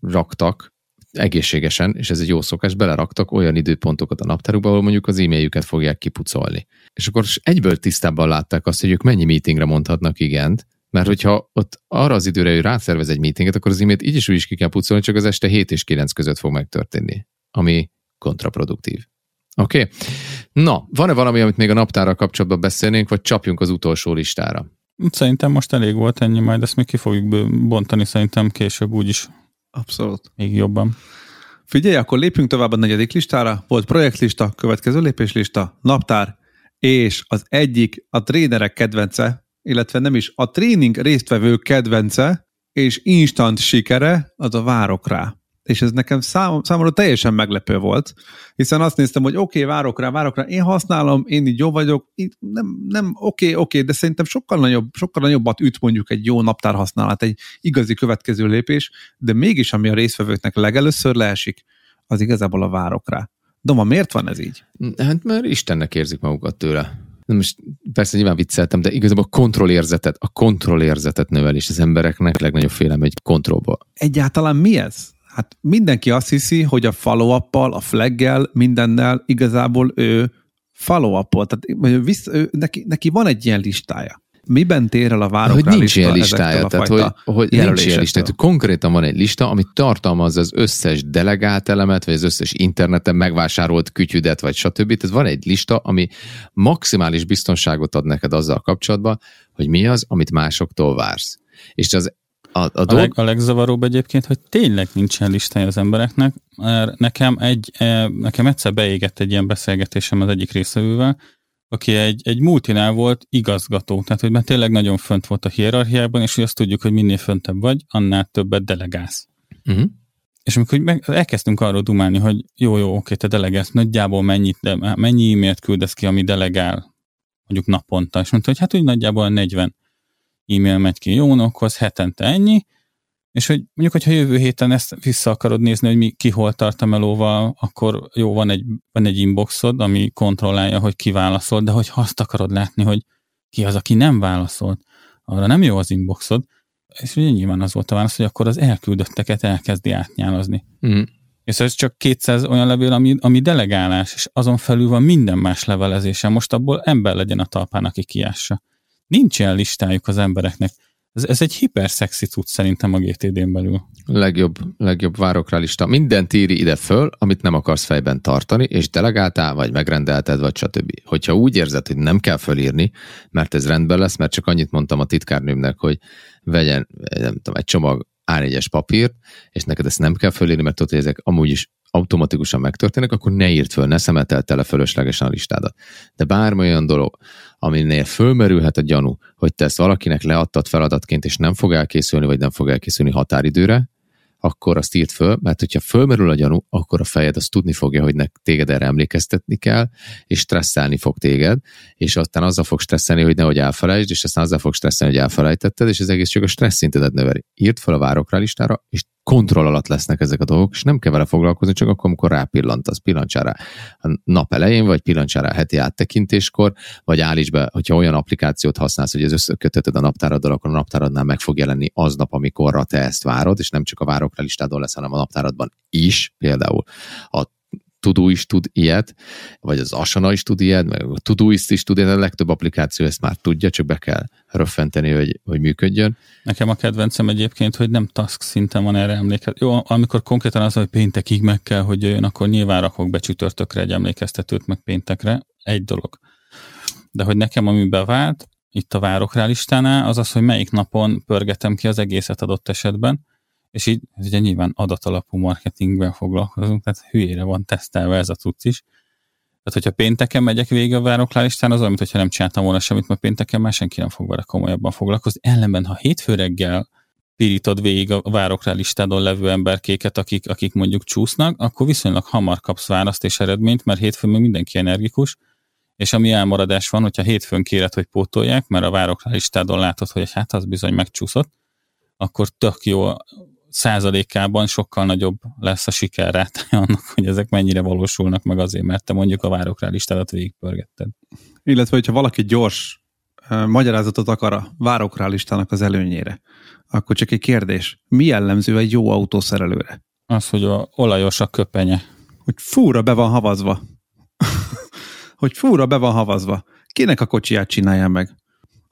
raktak egészségesen, és ez egy jó szokás, beleraktak olyan időpontokat a naptárukba, ahol mondjuk az e-mailjüket fogják kipucolni. És akkor egyből tisztában látták azt, hogy ők mennyi meetingre mondhatnak igent, mert hogyha ott arra az időre ő rászervez egy meetinget, akkor az e-mailt így is úgy is ki kell pucolni, csak az este 7 és 9 között fog megtörténni, ami kontraproduktív. Oké? Okay? Na, van-e valami, amit még a naptárral kapcsolatban beszélnénk, vagy csapjunk az utolsó listára? Szerintem most elég volt ennyi, majd ezt még ki fogjuk bontani szerintem később úgyis. Abszolút. Még jobban. Figyelj, akkor lépjünk tovább a negyedik listára. Volt projektlista, következő lépéslista, naptár, és az egyik a trénerek kedvence, illetve nem is a tréning résztvevők kedvence, és instant sikere, az a várok rá és ez nekem szám, számomra teljesen meglepő volt, hiszen azt néztem, hogy oké, okay, várok rá, várok rá, én használom, én így jó vagyok, így nem, nem oké, okay, oké, okay, de szerintem sokkal, nagyobb, sokkal nagyobbat üt mondjuk egy jó naptár használat, egy igazi következő lépés, de mégis ami a részvevőknek legelőször leesik, az igazából a várok rá. Doma, miért van ez így? Hát mert Istennek érzik magukat tőle. Most persze nyilván vicceltem, de igazából a kontrollérzetet, a kontrollérzetet növelés az embereknek legnagyobb félem egy kontrollba. Egyáltalán mi ez? Hát mindenki azt hiszi, hogy a follow a flaggel, mindennel igazából ő follow up tehát visz, ő, neki, neki van egy ilyen listája. Miben tér el a várok hogy nincs ilyen listája, tehát hogy, hogy nincs ilyen listája. Konkrétan van egy lista, ami tartalmaz az összes delegált elemet, vagy az összes interneten megvásárolt kütyüdet, vagy stb. Tehát van egy lista, ami maximális biztonságot ad neked azzal kapcsolatban, hogy mi az, amit másoktól vársz. És az a, a, a, leg, a legzavaróbb egyébként, hogy tényleg nincsen listája az embereknek, mert nekem, egy, e, nekem egyszer beégett egy ilyen beszélgetésem az egyik részvevővel, aki egy, egy multinál volt igazgató, tehát hogy már tényleg nagyon fönt volt a hierarchiában, és hogy azt tudjuk, hogy minél föntebb vagy, annál többet delegálsz. Uh-huh. És amikor meg, elkezdtünk arról dumálni, hogy jó, jó, oké, te delegálsz, nagyjából mennyit, de, mennyi e-mailt küldesz ki, ami delegál, mondjuk naponta, és mondta, hogy hát úgy nagyjából 40 e-mail megy ki jónokhoz, hetente ennyi, és hogy mondjuk, hogyha jövő héten ezt vissza akarod nézni, hogy mi, ki hol tart a melóval, akkor jó, van egy, van egy inboxod, ami kontrollálja, hogy ki válaszol, de hogy azt akarod látni, hogy ki az, aki nem válaszolt, arra nem jó az inboxod, és ugye nyilván az volt a válasz, hogy akkor az elküldötteket elkezdi átnyálazni. Mm. És ez csak 200 olyan levél, ami, ami delegálás, és azon felül van minden más levelezése. Most abból ember legyen a talpán, aki kiássa. Nincs ilyen listájuk az embereknek. Ez, ez egy hiperszexi cucc szerintem a GTD-n belül. Legjobb, legjobb várok rá lista. Mindent írj ide föl, amit nem akarsz fejben tartani, és delegáltál, vagy megrendelted, vagy stb. Hogyha úgy érzed, hogy nem kell fölírni, mert ez rendben lesz, mert csak annyit mondtam a titkárnőmnek, hogy vegyen nem tudom, egy csomag A4-es papírt, és neked ezt nem kell fölírni, mert tudod, hogy ezek amúgy is automatikusan megtörténnek, akkor ne írd föl, ne szemetelt tele fölöslegesen a listádat. De bármilyen dolog, aminél fölmerülhet a gyanú, hogy te ezt valakinek leadtad feladatként, és nem fog elkészülni, vagy nem fog elkészülni határidőre, akkor azt írt föl, mert hogyha fölmerül a gyanú, akkor a fejed azt tudni fogja, hogy nek téged erre emlékeztetni kell, és stresszelni fog téged, és aztán azzal fog stresszelni, hogy nehogy elfelejtsd, és aztán azzal fog stresszelni, hogy elfelejtetted, és az egész csak a stressz szintedet növeli. Írt fel a várokra listára, és kontroll alatt lesznek ezek a dolgok, és nem kell vele foglalkozni, csak akkor, amikor rápillantasz, pillancsál a nap elején, vagy pillancsál a heti áttekintéskor, vagy állíts be, hogyha olyan applikációt használsz, hogy az összekötötted a naptáraddal, akkor a naptáradnál meg fog jelenni aznap, amikorra te ezt várod, és nem csak a várokra listádon lesz, hanem a naptáradban is, például a Tudó is tud ilyet, vagy az Asana is tud ilyet, meg a Todoist is tud ilyet, a legtöbb applikáció ezt már tudja, csak be kell röffenteni, hogy, hogy működjön. Nekem a kedvencem egyébként, hogy nem task szinten van erre emlékeztet. Jó, amikor konkrétan az, hogy péntekig meg kell, hogy jöjjön, akkor nyilván rakok be csütörtökre egy emlékeztetőt, meg péntekre. Egy dolog. De hogy nekem ami bevált, itt a várok rá listánál, az az, hogy melyik napon pörgetem ki az egészet adott esetben, és így ugye nyilván adatalapú marketingben foglalkozunk, tehát hülyére van tesztelve ez a cucc is. Tehát, hogyha pénteken megyek végig a vároklálistán, az olyan, mintha nem csináltam volna semmit, mert pénteken már senki nem fog vele komolyabban foglalkozni. Ellenben, ha hétfő reggel pirítod végig a vároklálistádon levő emberkéket, akik, akik mondjuk csúsznak, akkor viszonylag hamar kapsz választ és eredményt, mert hétfőn még mindenki energikus, és ami elmaradás van, hogyha hétfőn kéred, hogy pótolják, mert a vároklálistádon látod, hogy hát az bizony megcsúszott, akkor tök jó százalékában sokkal nagyobb lesz a sikerrátája annak, hogy ezek mennyire valósulnak meg azért, mert te mondjuk a várokra listádat végigpörgetted. Illetve, hogyha valaki gyors uh, magyarázatot akar a várokra listának az előnyére, akkor csak egy kérdés, mi jellemző egy jó autószerelőre? Az, hogy a olajos a köpenye. Hogy fúra be van havazva. hogy fúra be van havazva. Kinek a kocsiját csinálja meg?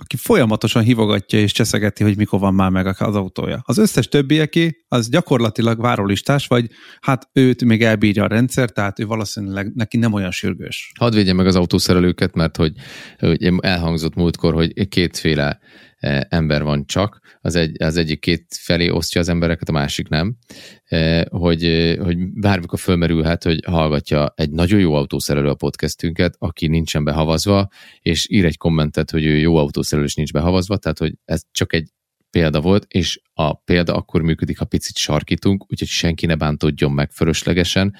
Aki folyamatosan hivogatja és cseszegeti, hogy mikor van már meg az autója. Az összes többieké az gyakorlatilag várólistás, vagy hát őt még elbírja a rendszer, tehát ő valószínűleg neki nem olyan sürgős. Hadd védje meg az autószerelőket, mert hogy, hogy elhangzott múltkor, hogy kétféle ember van csak, az, egy, az egyik két felé osztja az embereket, a másik nem, e, hogy, e, hogy bármikor fölmerülhet, hogy hallgatja egy nagyon jó autószerelő a podcastünket, aki nincsen behavazva, és ír egy kommentet, hogy ő jó autószerelő és nincs behavazva, tehát hogy ez csak egy példa volt, és a példa akkor működik, ha picit sarkítunk, úgyhogy senki ne bántódjon meg fölöslegesen,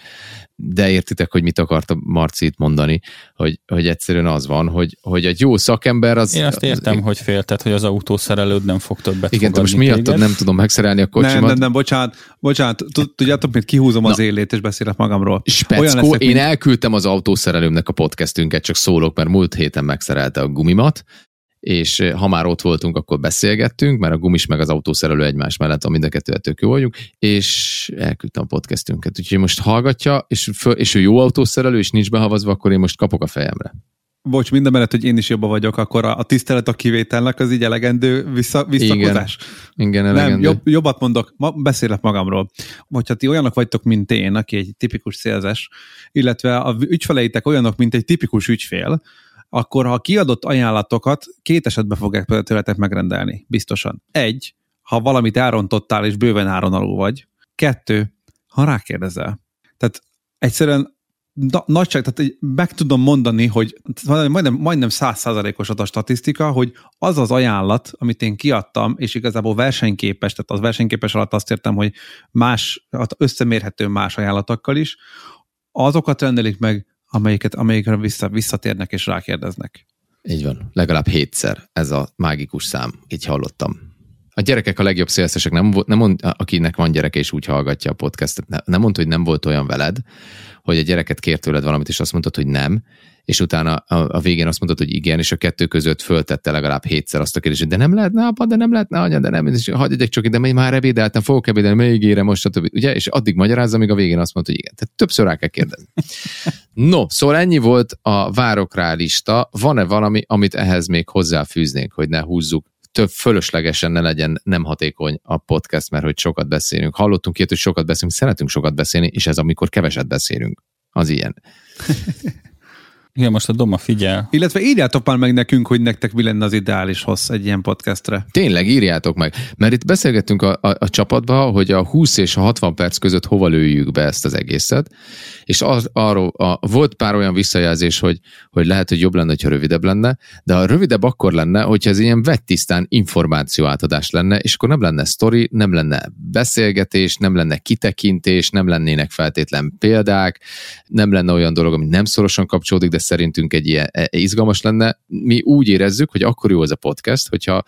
de értitek, hogy mit akarta Marci itt mondani, hogy, hogy egyszerűen az van, hogy, hogy egy jó szakember az... Én azt értem, az, hogy félted, hogy az autószerelőd nem fog többet Igen, most miattad nem tudom megszerelni a kocsimat. Nem, nem, nem, bocsánat, bocsánat, tudjátok, mint kihúzom az élét, és beszélek magamról. Speckó, én elküldtem az autószerelőmnek a podcastünket, csak szólok, mert múlt héten megszerelte a gumimat, és ha már ott voltunk, akkor beszélgettünk, mert a gumis meg az autószerelő egymás mellett, a mind a kettő tök jó vagyunk, és elküldtem a podcastünket. Úgyhogy most hallgatja, és, föl, és ő jó autószerelő, és nincs behavazva, akkor én most kapok a fejemre. Bocs, minden mellett, hogy én is jobban vagyok, akkor a, a tisztelet a kivételnek az így elegendő vissza, visszakozás. Igen, igen elegendő. Nem, jobb, jobbat mondok, ma beszélek magamról. Hogyha ti olyanok vagytok, mint én, aki egy tipikus szélzes, illetve a ügyfeleitek olyanok, mint egy tipikus ügyfél, akkor ha kiadott ajánlatokat, két esetben fogják tőletek megrendelni, biztosan. Egy, ha valamit elrontottál és bőven áron alul vagy. Kettő, ha rákérdezel. Tehát egyszerűen na, nagyság, tehát meg tudom mondani, hogy majdnem, majdnem százszázalékos a statisztika, hogy az az ajánlat, amit én kiadtam, és igazából versenyképes, tehát az versenyképes alatt azt értem, hogy más, összemérhető más ajánlatokkal is, azokat rendelik meg amelyiket, amelyikre vissza, visszatérnek és rákérdeznek. Így van, legalább hétszer ez a mágikus szám, így hallottam. A gyerekek a legjobb szélszesek, nem, nem mond, akinek van gyereke és úgy hallgatja a podcastet, nem mondta, hogy nem volt olyan veled, hogy a gyereket kért tőled valamit, és azt mondtad, hogy nem, és utána a, a végén azt mondtad, hogy igen, és a kettő között föltette legalább hétszer azt a kérdést, de nem lehetne apa, de nem lehetne anya, de nem, és hagyj egy csak de még már ebédeltem, fogok ebédelni, még ígérem most, stb. Ugye? És addig magyarázza, amíg a végén azt mondta, hogy igen. Tehát többször rá kell kérdezni. No, szóval ennyi volt a várok rá lista. Van-e valami, amit ehhez még hozzáfűznénk, hogy ne húzzuk több fölöslegesen ne legyen nem hatékony a podcast, mert hogy sokat beszélünk. Hallottunk ilyet, hogy sokat beszélünk, szeretünk sokat beszélni, és ez amikor keveset beszélünk. Az ilyen. Igen, most a Doma figyel. Illetve írjátok már meg nekünk, hogy nektek mi lenne az ideális hossz egy ilyen podcastre. Tényleg, írjátok meg. Mert itt beszélgettünk a, a, a csapatba, hogy a 20 és a 60 perc között hova lőjük be ezt az egészet, és az, arról a, volt pár olyan visszajelzés, hogy, hogy lehet, hogy jobb lenne, ha rövidebb lenne, de a rövidebb akkor lenne, hogyha ez ilyen vettisztán információ átadás lenne, és akkor nem lenne sztori, nem lenne beszélgetés, nem lenne kitekintés, nem lennének feltétlen példák, nem lenne olyan dolog, ami nem szorosan kapcsolódik, de szerintünk egy ilyen e, izgalmas lenne. Mi úgy érezzük, hogy akkor jó ez a podcast, hogyha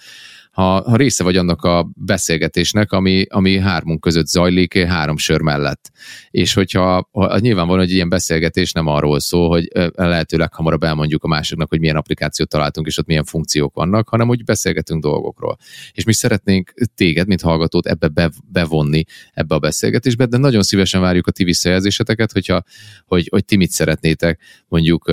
ha, ha része vagy annak a beszélgetésnek, ami, ami hármunk között zajlik három sör mellett. És hogyha ha, nyilvánvalóan, hogy ilyen beszélgetés nem arról szól, hogy lehetőleg hamarabb elmondjuk a másiknak, hogy milyen applikációt találtunk, és ott milyen funkciók vannak, hanem hogy beszélgetünk dolgokról. És mi szeretnénk téged, mint hallgatót ebbe be, bevonni ebbe a beszélgetésbe, de nagyon szívesen várjuk a ti visszajelzéseteket, hogyha, hogy, hogy ti mit szeretnétek mondjuk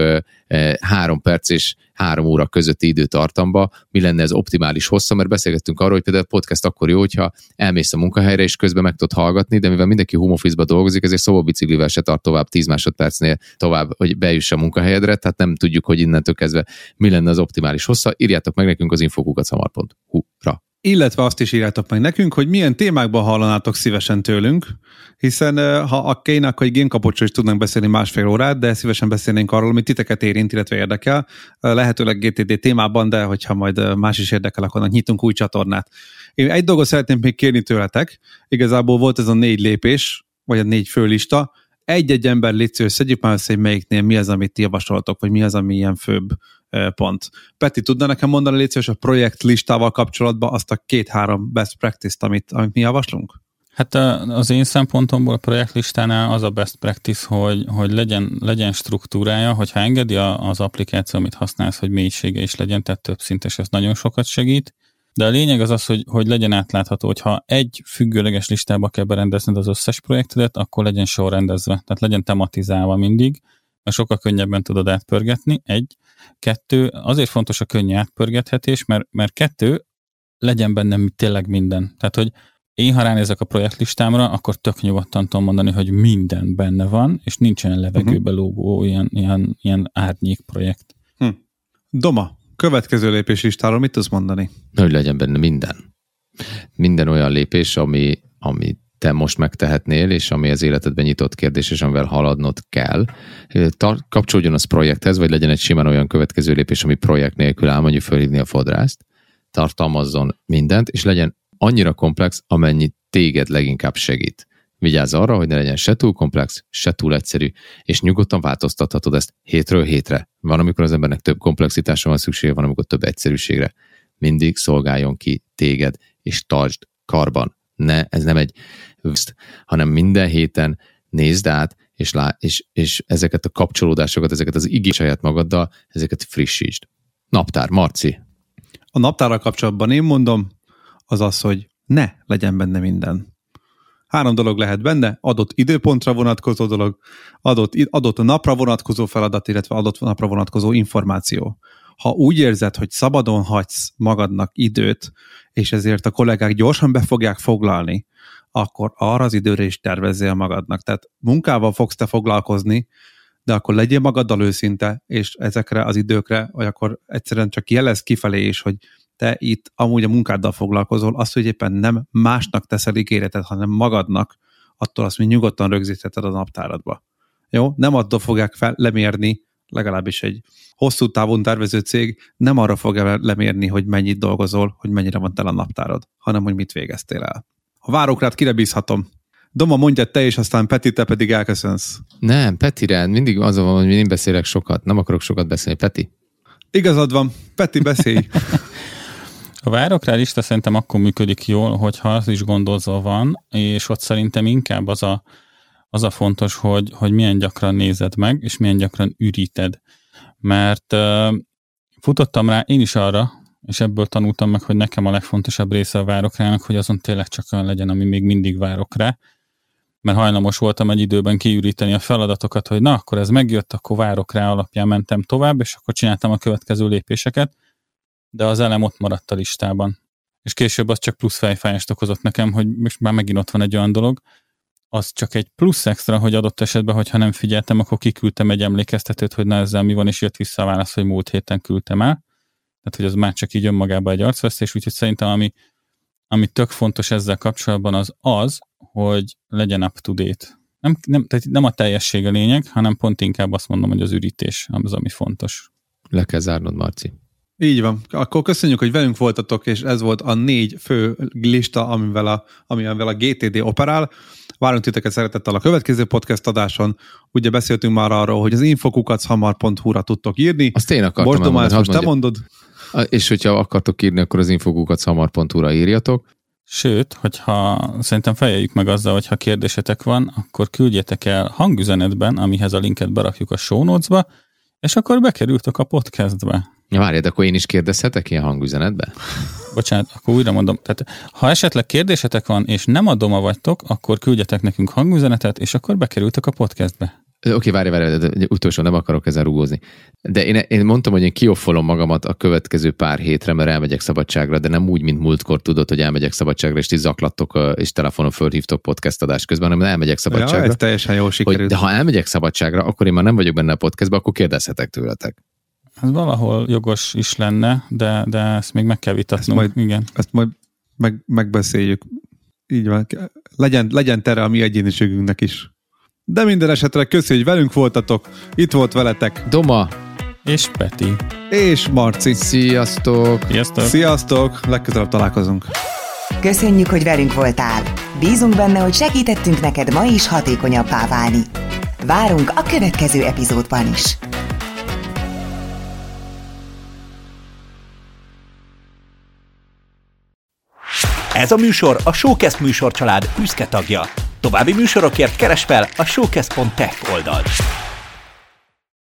három perc és három óra közötti időtartamba, mi lenne ez optimális hossza, mert beszélgettünk arról, hogy például a podcast akkor jó, hogyha elmész a munkahelyre, és közben meg tudod hallgatni, de mivel mindenki home office dolgozik, ezért szóbiciklivel se tart tovább 10 másodpercnél tovább, hogy bejuss a munkahelyedre, tehát nem tudjuk, hogy innentől kezdve mi lenne az optimális hossza. Írjátok meg nekünk az infokukat szamar.hu-ra. Illetve azt is írjátok meg nekünk, hogy milyen témákban hallanátok szívesen tőlünk, hiszen ha a kéne, hogy génkapocsról is tudnánk beszélni másfél órát, de szívesen beszélnénk arról, amit titeket érint, illetve érdekel. Lehetőleg GTD témában, de hogyha majd más is érdekel, akkor nyitunk új csatornát. Én egy dolgot szeretném még kérni tőletek. Igazából volt ez a négy lépés, vagy a négy főlista. Egy-egy ember létsző, szedjük már össze, hogy melyiknél mi az, amit ti javasoltok, vagy mi az, ami ilyen főbb pont. Peti, tudna nekem mondani, légy a projekt listával kapcsolatban azt a két-három best practice-t, amit, amit mi javaslunk? Hát az én szempontomból a projektlistánál az a best practice, hogy, hogy legyen, legyen struktúrája, hogyha engedi az applikáció, amit használsz, hogy mélysége is legyen, tehát több szintes, ez nagyon sokat segít, De a lényeg az az, hogy, hogy legyen átlátható, hogyha egy függőleges listába kell berendezned az összes projektedet, akkor legyen sorrendezve, tehát legyen tematizálva mindig, mert sokkal könnyebben tudod átpörgetni, egy. Kettő, azért fontos a könnyű átpörgethetés, mert, mert kettő, legyen benne tényleg minden. Tehát, hogy én, ha ránézek a projektlistámra, akkor tök nyugodtan tudom mondani, hogy minden benne van, és nincsen levegőbe uh-huh. lógó ilyen, ilyen, ilyen árnyék projekt. Hm. Doma, következő lépés listáról mit tudsz mondani? Hogy legyen benne minden. Minden olyan lépés, ami, ami te most megtehetnél, és ami az életedben nyitott kérdés, és amivel haladnod kell, tar- kapcsolódjon az projekthez, vagy legyen egy simán olyan következő lépés, ami projekt nélkül áll, mondjuk fölhívni a fodrászt, tartalmazzon mindent, és legyen annyira komplex, amennyi téged leginkább segít. Vigyázz arra, hogy ne legyen se túl komplex, se túl egyszerű, és nyugodtan változtathatod ezt hétről hétre. Van, amikor az embernek több komplexitásra van szüksége, van, amikor több egyszerűségre. Mindig szolgáljon ki téged, és tartsd karban. Ne, ez nem egy hanem minden héten nézd át, és, lá, és, és ezeket a kapcsolódásokat, ezeket az igés saját magaddal, ezeket frissítsd. Naptár, Marci. A naptárral kapcsolatban én mondom, az az, hogy ne legyen benne minden. Három dolog lehet benne, adott időpontra vonatkozó dolog, adott, adott napra vonatkozó feladat, illetve adott napra vonatkozó információ. Ha úgy érzed, hogy szabadon hagysz magadnak időt, és ezért a kollégák gyorsan be fogják foglalni, akkor arra az időre is tervezzél magadnak. Tehát munkával fogsz te foglalkozni, de akkor legyél magaddal őszinte, és ezekre az időkre, vagy akkor egyszerűen csak jelez kifelé is, hogy te itt amúgy a munkáddal foglalkozol, azt, hogy éppen nem másnak teszel ígéretet, hanem magadnak, attól azt, hogy nyugodtan rögzítheted a naptáradba. Jó? Nem attól fogják fel, lemérni, legalábbis egy hosszú távon tervező cég nem arra fogja lemérni, hogy mennyit dolgozol, hogy mennyire van tele a naptárad, hanem hogy mit végeztél el. Ha várok rád, kire bízhatom? Doma, mondja te, és aztán Peti, te pedig elköszönsz. Nem, Petire, mindig az van, hogy én beszélek sokat, nem akarok sokat beszélni. Peti? Igazad van, Peti, beszélj. A várok rá lista szerintem akkor működik jól, hogyha az is gondozva van, és ott szerintem inkább az a, az a fontos, hogy, hogy milyen gyakran nézed meg, és milyen gyakran üríted. Mert uh, futottam rá én is arra, és ebből tanultam meg, hogy nekem a legfontosabb része a várokrának, hogy azon tényleg csak olyan legyen, ami még mindig várok rá, mert hajlamos voltam egy időben kiüríteni a feladatokat, hogy na, akkor ez megjött, akkor várok rá alapján mentem tovább, és akkor csináltam a következő lépéseket, de az elem ott maradt a listában. És később az csak plusz fejfájást okozott nekem, hogy most már megint ott van egy olyan dolog, az csak egy plusz extra, hogy adott esetben, hogyha nem figyeltem, akkor kiküldtem egy emlékeztetőt, hogy na ezzel mi van, és jött vissza a válasz, hogy múlt héten küldtem el. Tehát, hogy az már csak így önmagában egy arcvesztés, úgyhogy szerintem ami, ami tök fontos ezzel kapcsolatban az az, hogy legyen up-to-date. Nem, nem, tehát nem a teljesség a lényeg, hanem pont inkább azt mondom, hogy az ürítés az, ami fontos. Le kell zárnod, Marci. Így van. Akkor köszönjük, hogy velünk voltatok, és ez volt a négy fő lista, amivel a, amivel a GTD operál. Várunk titeket szeretettel a következő podcast adáson. Ugye beszéltünk már arról, hogy az infokukachamar.hu-ra tudtok írni. Azt én akartam Most, Domás, most te mondod. És hogyha akartok írni, akkor az infokukachamar.hu-ra írjatok. Sőt, hogyha szerintem fejeljük meg azzal, hogy ha kérdésetek van, akkor küldjetek el hangüzenetben, amihez a linket berakjuk a show notes-ba, és akkor bekerültök a podcastbe. Ja, várjad, akkor én is kérdezhetek ilyen hangüzenetbe? Bocsánat, akkor újra mondom. Tehát, ha esetleg kérdésetek van, és nem a doma vagytok, akkor küldjetek nekünk hangüzenetet, és akkor bekerültek a podcastbe. Oké, okay, várj, várj, de utolsó, nem akarok ezzel rúgózni. De én, én mondtam, hogy én kioffolom magamat a következő pár hétre, mert elmegyek szabadságra, de nem úgy, mint múltkor tudod, hogy elmegyek szabadságra, és ti zaklattok, és telefonon fölhívtok podcast adás közben, hanem elmegyek szabadságra. Ja, ez teljesen jól sikerült. Hogy, de ha elmegyek szabadságra, akkor én már nem vagyok benne a podcastban, akkor kérdezhetek tőletek. Ez valahol jogos is lenne, de, de ezt még meg kell vitatnunk. Ezt majd, Igen. Ezt majd meg, megbeszéljük. Így van. Legyen, legyen tere a mi egyéniségünknek is. De minden esetre köszönjük, hogy velünk voltatok. Itt volt veletek Doma és Peti. És Marci. Sziasztok! Sziasztok! Sziasztok! Legközelebb találkozunk. Köszönjük, hogy velünk voltál. Bízunk benne, hogy segítettünk neked ma is hatékonyabbá válni. Várunk a következő epizódban is. Ez a műsor a Showcast műsorcsalád büszke tagja. További műsorokért keres fel a showcast.tech oldalt.